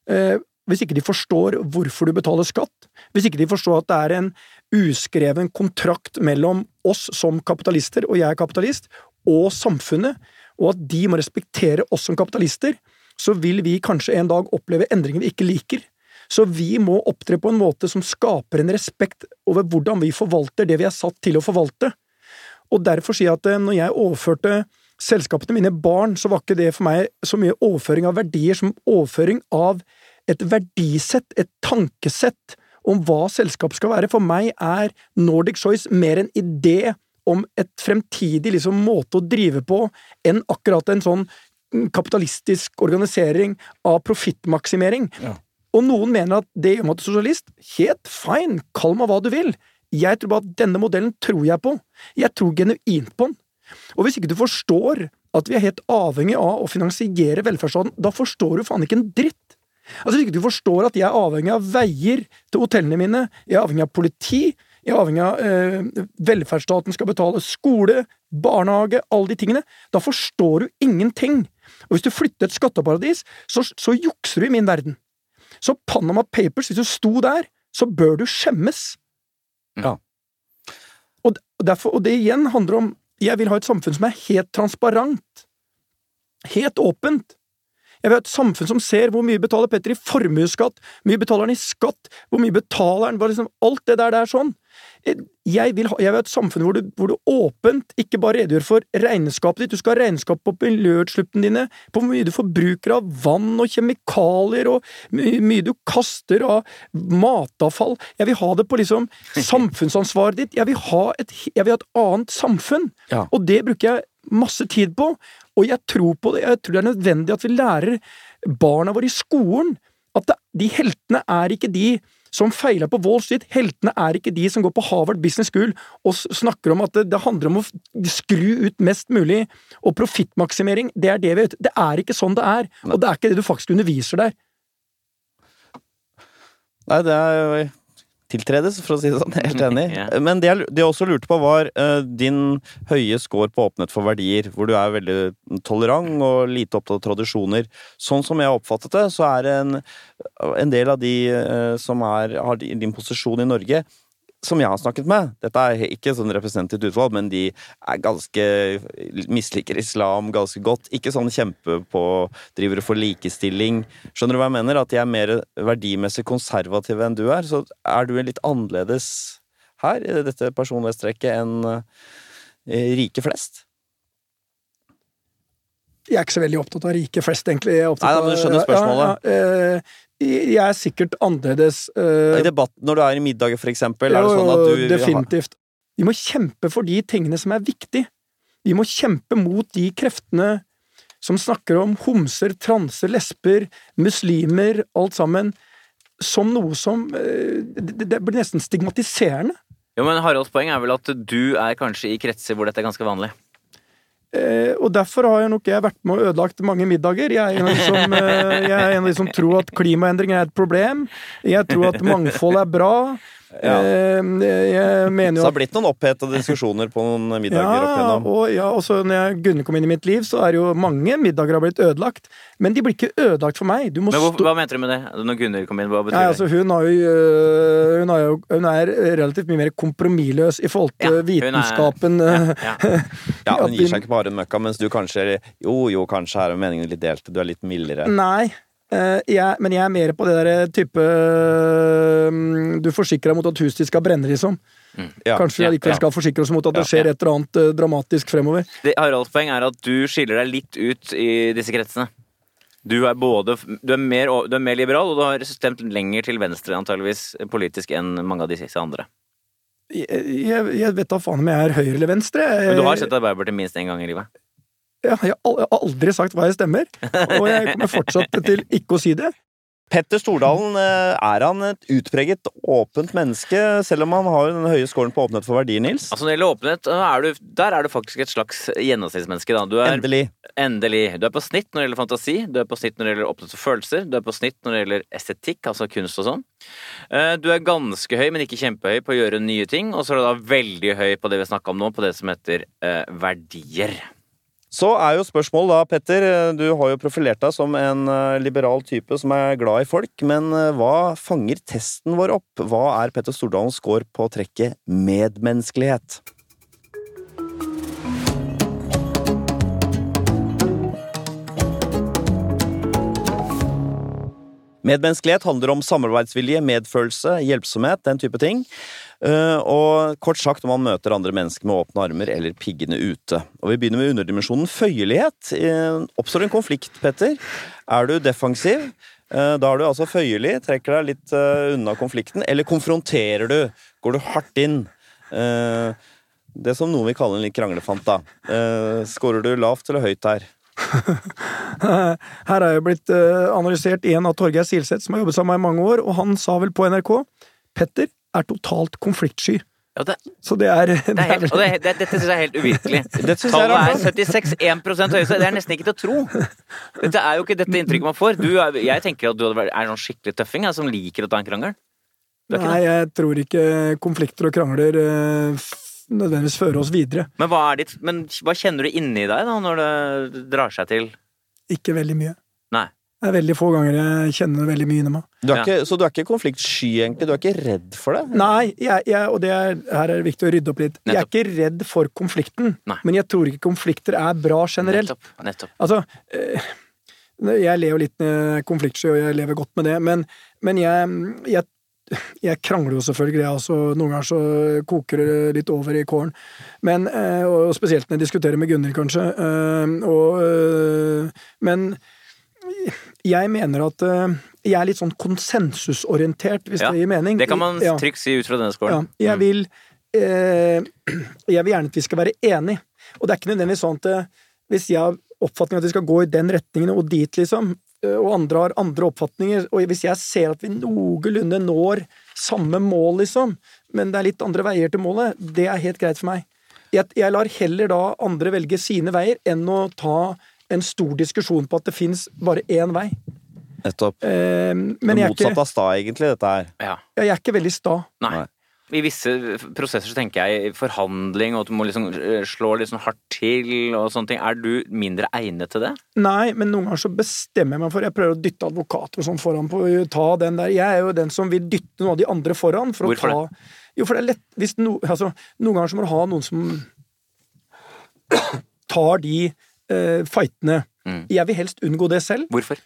Eh, hvis ikke de forstår hvorfor du betaler skatt, hvis ikke de forstår at det er en uskreven kontrakt mellom oss som kapitalister, og jeg er kapitalist, og samfunnet, og at de må respektere oss som kapitalister, så vil vi kanskje en dag oppleve endringer vi ikke liker. Så vi må opptre på en måte som skaper en respekt over hvordan vi forvalter det vi er satt til å forvalte. Og derfor sier jeg at eh, når jeg overførte selskapet til mine barn, så var ikke det for meg så mye overføring av verdier som overføring av et verdisett, et tankesett om hva selskap skal være. For meg er Nordic Choice mer en idé om et fremtidig liksom, måte å drive på enn akkurat en sånn kapitalistisk organisering av profittmaksimering. Ja. Og noen mener at det gjør meg til sosialist. Helt fine, kall meg hva du vil. Jeg tror bare at denne modellen tror jeg på. Jeg tror genuint på den. Og hvis ikke du forstår at vi er helt avhengig av å finansiere velferdsstaten, da forstår du faen ikke en dritt. Altså Hvis ikke du forstår at jeg er avhengig av veier til hotellene mine, jeg er avhengig av politi, er avhengig av eh, velferdsstaten skal betale skole, barnehage, alle de tingene, da forstår du ingenting. Og hvis du flytter et skatteparadis, så, så jukser du i min verden. Så Panama Papers, hvis du sto der, så bør du skjemmes. Ja. Og, og, derfor, og det igjen handler om Jeg vil ha et samfunn som er helt transparent. Helt åpent. Jeg vil ha et samfunn som ser hvor mye betaler Petter i formuesskatt, hvor mye betaler han i skatt, hvor mye betaler han liksom, Alt det der, det er sånn. Jeg vil, ha, jeg vil ha et samfunn hvor du, hvor du åpent ikke bare redegjør for regnskapet ditt, du skal ha regnskap på miljøutslippene dine, på hvor mye du forbruker av vann og kjemikalier, og mye, mye du kaster av matavfall. Jeg vil ha det på liksom samfunnsansvaret ditt. Jeg vil ha et, jeg vil ha et annet samfunn. Ja. Og det bruker jeg masse tid på, og jeg tror på det. Jeg tror det er nødvendig at vi lærer barna våre i skolen at det, de heltene er ikke de som feila på Wall Street. Heltene er ikke de som går på Harvard Business School og snakker om at det, det handler om å skru ut mest mulig, og profittmaksimering, det er det vi vet. Det er ikke sånn det er, og det er ikke det du faktisk underviser der. Nei, det er jo tiltredes, for å si det sånn. Helt enig. yeah. Men det jeg, det jeg også lurte på, var uh, din høye score på åpenhet for verdier, hvor du er veldig tolerant og lite opptatt av tradisjoner. Sånn som jeg har oppfattet det, så er en, en del av de uh, som er, har din posisjon i Norge, som jeg har snakket med Dette er ikke sånn representativt utvalg, men de er ganske misliker islam ganske godt. Ikke sånn kjempe på Driver for likestilling. Skjønner du hva jeg mener? At de er mer verdimessig konservative enn du er. Så er du litt annerledes her i dette personlighetstrekket enn eh, rike flest? Jeg er ikke så veldig opptatt av rike flest, egentlig. Jeg er opptatt Nei, da, men du skjønner spørsmålet. Ja, ja, eh, jeg er sikkert annerledes eh, I debatt når du er i middager, for eksempel, er det sånn at du Definitivt. Vi må kjempe for de tingene som er viktige. Vi må kjempe mot de kreftene som snakker om homser, transer, lesber, muslimer, alt sammen, som noe som eh, Det, det blir nesten stigmatiserende. Jo, men Haralds poeng er vel at du er kanskje i kretser hvor dette er ganske vanlig. Eh, og derfor har jeg nok jeg vært med og ødelagt mange middager. Jeg er en av de som, eh, av de som tror at klimaendringer er et problem. Jeg tror at mangfold er bra. Ja. Eh, jeg mener Så det har blitt noen opphetede diskusjoner på noen middager opp ja, igjennom. og, ja, og så når jeg, Gunne kom inn i mitt liv, så er jo mange middager har blitt ødelagt. Men de blir ikke ødelagt for meg. Du må Men hvor, stå hva mente du med det? Når Gunhild kom inn, hva betyr ja, altså hun, har jo, øh, hun, har jo, hun er relativt mye mer kompromissløs i forhold til Ja, vitenskapen. er- vitenskapen. øh. Ja. Ja, Hun gir seg ikke bare en møkka, mens du kanskje Jo, jo, kanskje er meningene litt delte. Du er litt mildere. Nei, jeg, men jeg er mer på det derre type øh, Du forsikrer deg mot at huset ditt skal brenne, liksom. Ja, Kanskje vi ja, likevel ja. skal forsikre oss mot at det skjer et eller annet øh, dramatisk fremover. Det, Haralds poeng er at du skiller deg litt ut i disse kretsene. Du er både du er mer, du er mer liberal, og du har stemt lenger til venstre antageligvis politisk enn mange av de siste andre. jeg, jeg, jeg vet da faen om jeg er høyre eller venstre. Men du har sett Arbeiderpartiet minst én gang i livet? Ja, jeg har aldri sagt hva jeg stemmer, og jeg kommer fortsatt til ikke å si det. Petter Stordalen, eh, er han et utpreget åpent menneske, selv om han har den høye scoren på åpenhet for verdier, Nils? Altså Når det gjelder åpenhet, er du, der er du faktisk et slags gjennomsnittsmenneske. da. Du er Endelig. Endelig. Du er på snitt når det gjelder fantasi, du er på snitt når det gjelder åpenhet for følelser, du er på snitt når det gjelder estetikk, altså kunst og sånn. Eh, Du er ganske høy, men ikke kjempehøy på å gjøre nye ting, og så er du da veldig høy på det vi snakka om nå, på det som heter eh, verdier. Så er jo spørsmålet da, Petter, eh, du har jo profilert deg som en eh, liberal type som er glad i folk, men eh, hva fanger testen vår opp? Hva er Petter Stordalens score på trekket medmenneskelighet? Medmenneskelighet handler om samarbeidsvilje, medfølelse, hjelpsomhet, den type ting. Eh, Og kort sagt om man møter andre mennesker med åpne armer eller piggene ute. Og Vi begynner med underdimensjonen føyelighet. Eh, Oppstår en konflikt, Petter? Er du defensiv? eh, Da er du altså føyelig, trekker deg litt unna konflikten. Eller konfronterer du? Går du hardt inn? Det som noen vil kalle en litt kranglefant, da. Skårer du lavt eller høyt her? Her er jo blitt analysert en av Torgeir Silseth, som har jobbet sammen med meg i mange år, og han sa vel på NRK Petter er totalt konfliktsky. Ja, det, Så det er, det er helt, og det, er- det, dette syns jeg er helt uvirkelig. Synes Tallet er 76 1 høyeste. Det er nesten ikke til å tro. Dette er jo ikke dette inntrykket man får. Du jeg tenker at du er noen skikkelig tøffing jeg, som liker å ta en krangel. Nei, jeg tror ikke konflikter og krangler eh, nødvendigvis fører oss videre. Men hva, er ditt, men hva kjenner du inni deg da, når det drar seg til? Ikke veldig mye. Nei. Det er veldig få ganger jeg kjenner veldig mye inni meg. Du er Ja. så du er ikke konfliktsky, egentlig? Du er ikke redd for det? Nei, jeg, jeg, og det er, her er det viktig å rydde opp litt. Jeg er ikke redd for konflikten, Nei. men jeg tror ikke konflikter er bra generelt. Nettopp. nettopp. Altså, jeg jeg lever litt konfliktsky, og jeg lever godt med det, men, men jeg, jeg, jeg krangler jo selvfølgelig, jeg også. Noen ganger så koker det litt over i kålen. Men, eh, og spesielt når jeg diskuterer med Gunhild, kanskje. eh, Og, eh, men jeg mener at eh, jeg er litt sånn konsensusorientert, hvis Ja, det gir mening. Det kan man Ja. trygt si ut fra denne Ja, skålen. jeg vil eh, Jeg vil gjerne at vi skal være enige. Og det er ikke nødvendigvis sånn at eh, hvis jeg har oppfatning at vi skal gå i den retningen og dit, liksom, eh, og andre har andre oppfatninger, og hvis jeg ser at vi noenlunde når samme mål, liksom, men det er litt andre veier til målet, det er helt greit for meg. Jeg, jeg lar heller da andre velge sine veier enn å ta en stor diskusjon på at det fins bare én vei. Nettopp. Eh, men Men jeg er, motsatt ikke, av sta, egentlig, dette her. Ja. jeg er ikke veldig sta. Nei. Nei. I visse prosesser så tenker jeg forhandling, og at du må liksom eh, slå litt sånn hardt til og sånne ting. Er du mindre egnet til det? Nei, men noen ganger så bestemmer jeg meg for Jeg prøver å dytte advokater og sånn foran på å ta den der. Jeg er jo den som vil dytte noen av de andre foran. For Hvorfor å ta, det? Jo, for det er lett hvis no, altså, Noen ganger så må du ha noen som tar de eh, fightene. Mm. Jeg vil helst unngå det selv, Hvorfor?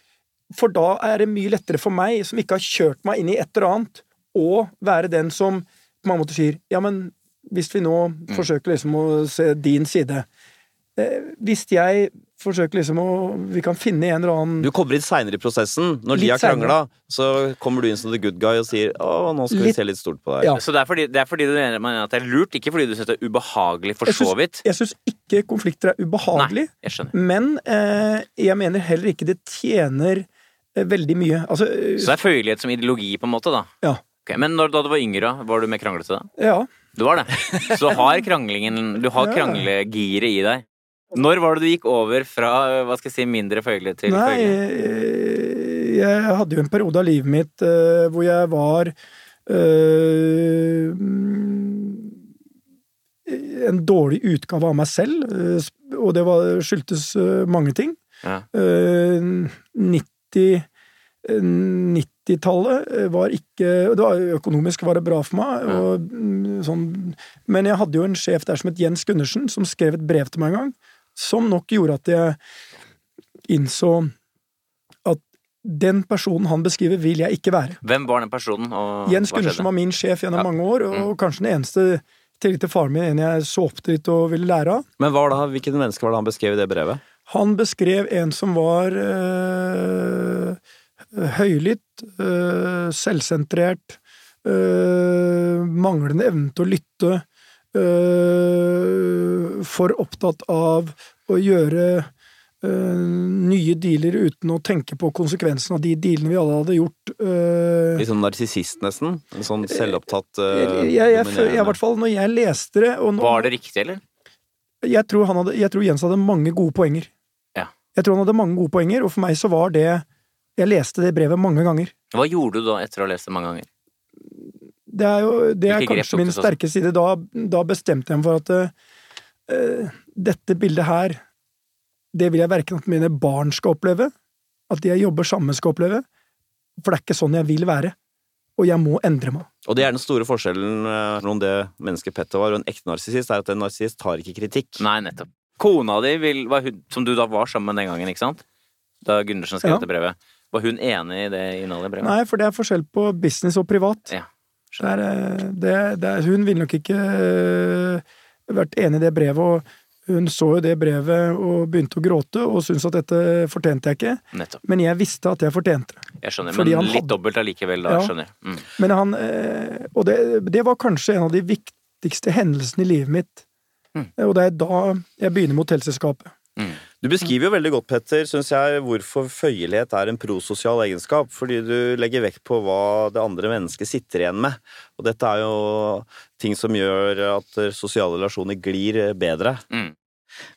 for da er det mye lettere for meg, som ikke har kjørt meg inn i et eller annet, å være den som på mange måter sier Ja, men hvis vi nå Mm. forsøker liksom å se din side eh, Hvis jeg forsøker liksom å Vi kan finne en eller annen Du kommer inn seinere i prosessen. Når de har krangla, så kommer du inn som the good guy og sier 'Å, nå skal vi se litt stort på deg'. Ja. Så det er, fordi, det er fordi du mener at det er lurt, ikke fordi du syns det er ubehagelig for så vidt? Jeg syns ikke konflikter er ubehagelig, Nei, jeg skjønner. men eh, jeg mener heller ikke det tjener eh, veldig mye. Altså eh, Så det er føyelighet som ideologi, på en måte, da? Ja. Okay, men når, da du var yngre, var du mer kranglete da? Ja. Du var det. Så har kranglingen Du har Ja. kranglegiret i deg. Når var det du gikk over fra hva skal jeg si, mindre føyelig til Nei, føyelig? eh, jeg hadde jo en periode av livet mitt uh, hvor jeg var eh, mm, en dårlig utgave av meg selv, uh, og det var, skyldtes eh, mange ting. Ja. Eh, 90 eh, 90-tallet eh, var ikke det var, Økonomisk var det bra for meg, og, mm, sånn, men jeg hadde jo en sjef der som het Jens Gundersen, som skrev et brev til meg en gang, som nok gjorde at jeg innså at den personen han beskriver, vil jeg ikke være. Hvem var den personen? Og Jens? Gundersen var min sjef gjennom Ja. mange år, og kanskje den eneste tillegg til faren min, en jeg så opp til litt og ville lære av. Men det, hvilket menneske var det han beskrev i det brevet? Han beskrev en som var øh, høylytt, øh, selvsentrert, øh, manglende evne til å lytte, øh, for opptatt av å gjøre øh, nye dealer uten å tenke på konsekvensen av de dealene vi alle hadde gjort. øh, Litt sånn narsissist, nesten? En sånn selvopptatt jeg, uh, jeg, jeg, jeg, i hvert fall når jeg leste det og nå, Var det riktig, eller? jeg, tror han hadde, jeg tror Jens hadde mange gode poenger. Ja. Jeg tror han hadde mange gode poenger, og for meg så var det Jeg leste det brevet mange ganger. Hva gjorde du da etter å ha lest det mange ganger? Det er jo det er kanskje min sterke side. Da, da bestemte jeg meg for at uh, dette bildet her, det vil jeg verken at mine barn skal oppleve, at de jeg jobber sammen med skal oppleve, for det er ikke sånn jeg vil være. Og jeg må endre meg. Og det er den store forskjellen uh, mellom det mennesket Petter var, og en ekte narsissist, er at en narsissist tar ikke kritikk. Nei, nettopp. Kona di, vil, var hun, som du da var sammen med den gangen, ikke sant? Da Gundersen skrev Ja. dette brevet. Var hun enig i det innholdet i brevet? Nei, for det er forskjell på business og privat. Ja, er, det, det hun ville nok ikke eh, vært enig i det brevet, og hun så jo det brevet og begynte å gråte og syntes at dette fortjente jeg ikke, Nettopp. men jeg visste at jeg fortjente det. Jeg skjønner. Fordi Men litt hadde- dobbelt allikevel, da. Ja. Skjønner. Mm. Men han eh, Og det, det var kanskje en av de viktigste hendelsene i livet mitt. Mm. Og det er da jeg begynner mot hotellselskapet. Mm. Du beskriver jo veldig godt, Petter, synes jeg, hvorfor føyelighet er en prososial egenskap. Fordi du legger vekt på hva det andre mennesket sitter igjen med. Og dette er jo ting som gjør at sosiale relasjoner glir bedre. Mm.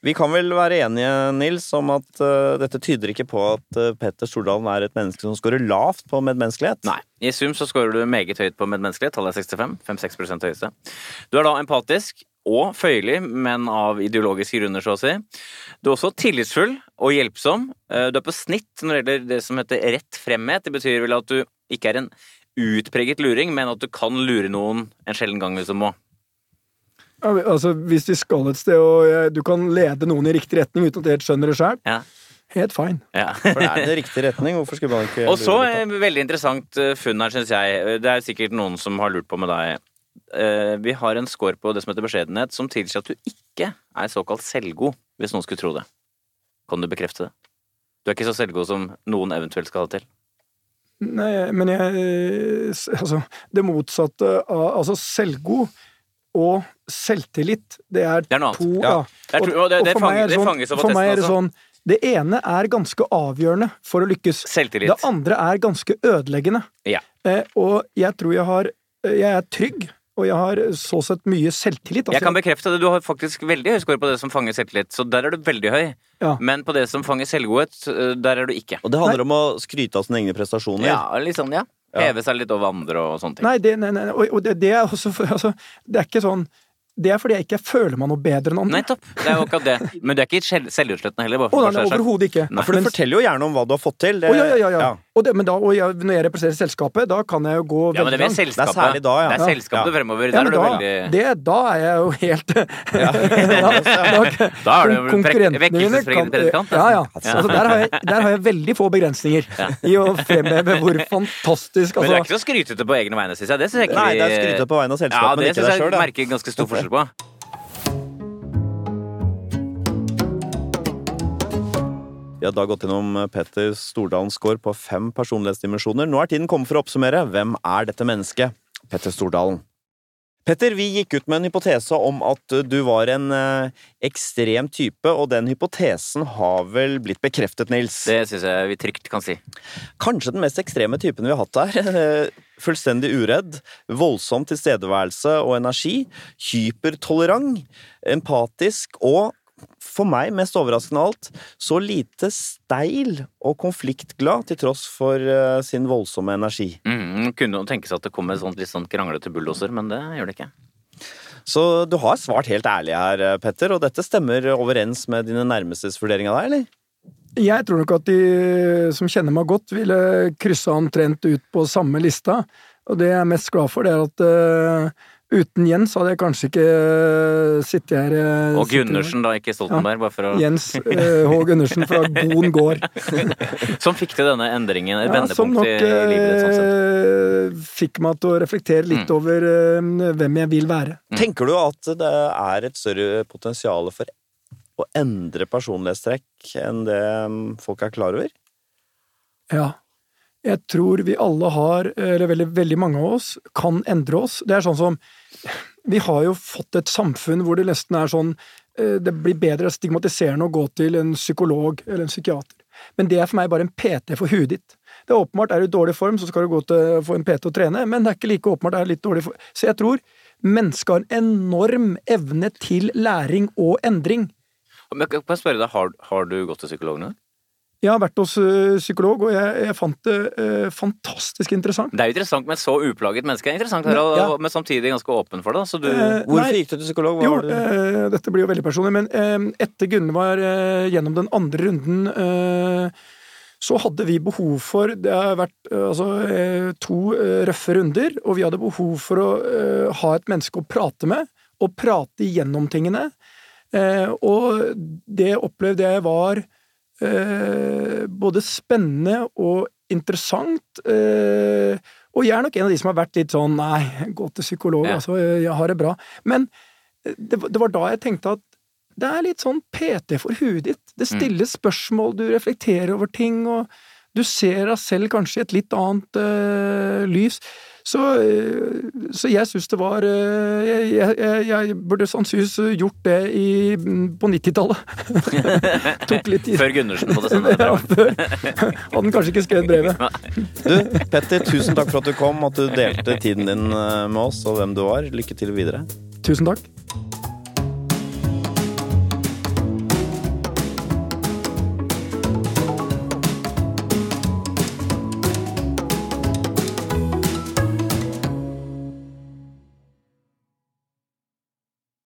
Vi kan vel være enige, Nils, om at uh, dette tyder ikke på at uh, Petter Stordalen er et menneske som scorer lavt på medmenneskelighet? Nei. I sum så scorer du meget høyt på medmenneskelighet. Tallet er 65. 5-6 høyeste. Du er da empatisk og føyelig, men av ideologiske grunner, så å si. Du er også tillitsfull og hjelpsom. Eh, Du er på snitt når det gjelder det som heter rett fremhet. Det betyr vel at du ikke er en utpreget luring, men at du kan lure noen en sjelden gang hvis du må. Ja, altså, hvis vi skal et sted, og du kan lede noen i riktig retning uten at de helt skjønner det sjøl, Ja. helt fine. Ja. For det er i riktig retning. Hvorfor skulle man ikke Og så veldig interessant eh, funn her, syns jeg. Det er sikkert noen som har lurt på med deg. Eh, Vi har en score på det som heter beskjedenhet, som tilsier at du ikke er såkalt selvgod, hvis noen skulle tro det. Kan du bekrefte det? Du er ikke så selvgod som noen eventuelt skal ha det til. Nei, men jeg eh, Altså, det motsatte av Altså, selvgod og selvtillit, det er, Det er to Ja. ja. Og, og det- det for meg er det sånn- For meg er det sånn Det ene er ganske avgjørende for å lykkes. Selvtillit. Det andre er ganske ødeleggende. Ja. Eh, og jeg tror jeg har eh, Jeg er trygg, og jeg har så sett mye selvtillit. Altså, Jeg kan bekrefte det. Du har faktisk veldig høy score på det som fanger selvtillit, så der er du veldig høy. Ja. Men på det som fanger selvgodhet, eh, der er du ikke. Og det handler om å skryte av sine egne prestasjoner. Ja, litt sånn, ja. Heve seg litt over andre og sånne ting. Nei, det, nei, nei, og, og det, det er også altså, Det er ikke sånn Det er fordi jeg ikke føler meg noe bedre enn andre. Nettopp. Det er jo akkurat det. Men du er ikke selv- selvutslettende heller. Bare for nei, å nei, overhodet ikke. Nei. For du forteller jo gjerne om hva du har fått til. Det, Å, ja, ja, ja, ja. Ja. Og, det, men da, og jeg, når jeg representerer selskapet, da kan jeg jo gå Ja, men det veldig langt. Det er særlig da, ja. Det er Ja. selskapet fremover. Ja, Der er du da, veldig det, da er jeg jo helt da, da, Da er du mine vekkelsespredikant. Ja, ja. Ja. Altså, der, har jeg, der har jeg veldig få begrensninger i å fremheve hvor fantastisk Men du er altså, ikke så skrytete på egne vegne, syns jeg. Det synes jeg ikke Nei, det er skrytete på vegne av Ja, selskapet, men det ikke syns deg jeg merker ganske stor forskjell på. Vi har da gått gjennom Petter Stordalens score på fem personlighetsdimensjoner. Nå er tiden kommet for å oppsummere. Hvem er dette mennesket? Petter Stordalen. Petter, vi gikk ut med en hypotese om at du var en eh, ekstrem type, og den hypotesen har vel blitt bekreftet, Nils? Det syns jeg vi trygt kan si. Kanskje den mest ekstreme typen vi har hatt her. Fullstendig uredd, voldsom tilstedeværelse og energi, hypertolerant, empatisk og, for meg mest overraskende av alt, så lite steil og konfliktglad til tross for uh, sin voldsomme energi. Mm, kunne jo tenke seg at det kom et sånt litt sånn kranglete bulldoser, men det gjør det ikke. Så du har svart helt ærlig her, eh, Petter, og dette stemmer overens med dine nærmestes vurdering av deg, eller? Jeg tror nok at de som kjenner meg godt, ville kryssa omtrent ut på samme lista. Og det jeg er mest glad for, det er at eh, uten Jens hadde jeg kanskje ikke uh, sittet her eh, Og Gundersen, da, ikke Stoltenberg, bare for å Jens eh, H. Gundersen fra Goen gård. Som fikk til denne endringen, et Ja, som vendepunkt nok i livet ditt. Sånn eh, fikk meg til å reflektere litt Mm. over eh, hvem jeg vil være. Mm. Tenker du at det er et større potensial for å endre personlighetstrekk enn det mm, folk er klar over? Ja. Jeg tror vi alle har, eller veldig, veldig mange av oss, kan endre oss. Det er sånn som Vi har jo fått et samfunn hvor det nesten er sånn eh, Det blir bedre stigmatiserende å gå til en psykolog eller en psykiater. Men det er for meg bare en PT for huet ditt. Det er åpenbart er du i dårlig form, så skal du gå til få en PT og trene, men det er ikke like åpenbart er litt dårlig form. Så jeg tror mennesket har en enorm evne til læring og endring. Men kan jeg spørre deg, har, har du gått til psykolog nå? Jeg har vært hos psykolog, og jeg, jeg fant det eh, fantastisk interessant. Det er jo interessant med et så uplaget menneske. Er interessant, Harald, Ja. men samtidig ganske åpen for det. Så du Eh, Hvorfor nei, gikk du til psykolog? Hva Jo, var det? eh, dette blir jo veldig personlig, men eh, etter Gunvar eh, gjennom den andre runden, eh, så hadde vi behov for Det har vært eh, altså, eh, to eh, røffe runder, og vi hadde behov for å eh, ha et menneske å prate med, og prate igjennom tingene. Eh, og det opplevde jeg var eh, både spennende og interessant. Eh, og jeg er nok en av de som har vært litt sånn nei, gå til psykolog, Ja. altså, jeg har det bra. Men det, var- det var da jeg tenkte at det er litt sånn PT for huet ditt. Det stilles spørsmål, du reflekterer over ting, og du ser deg selv kanskje i et litt annet øh, lys. Så, eh, så jeg syns det var eh, jeg, jeg, jeg, burde sannsynligvis gjort det i, på 90-tallet. Tok litt tid. Før Gundersen på det brevet. Ja, Hadde han kanskje ikke skrevet brevet. Du, Petter, tusen takk for at du kom, at du delte tiden din eh, med oss og hvem du var. Lykke til videre. Tusen takk.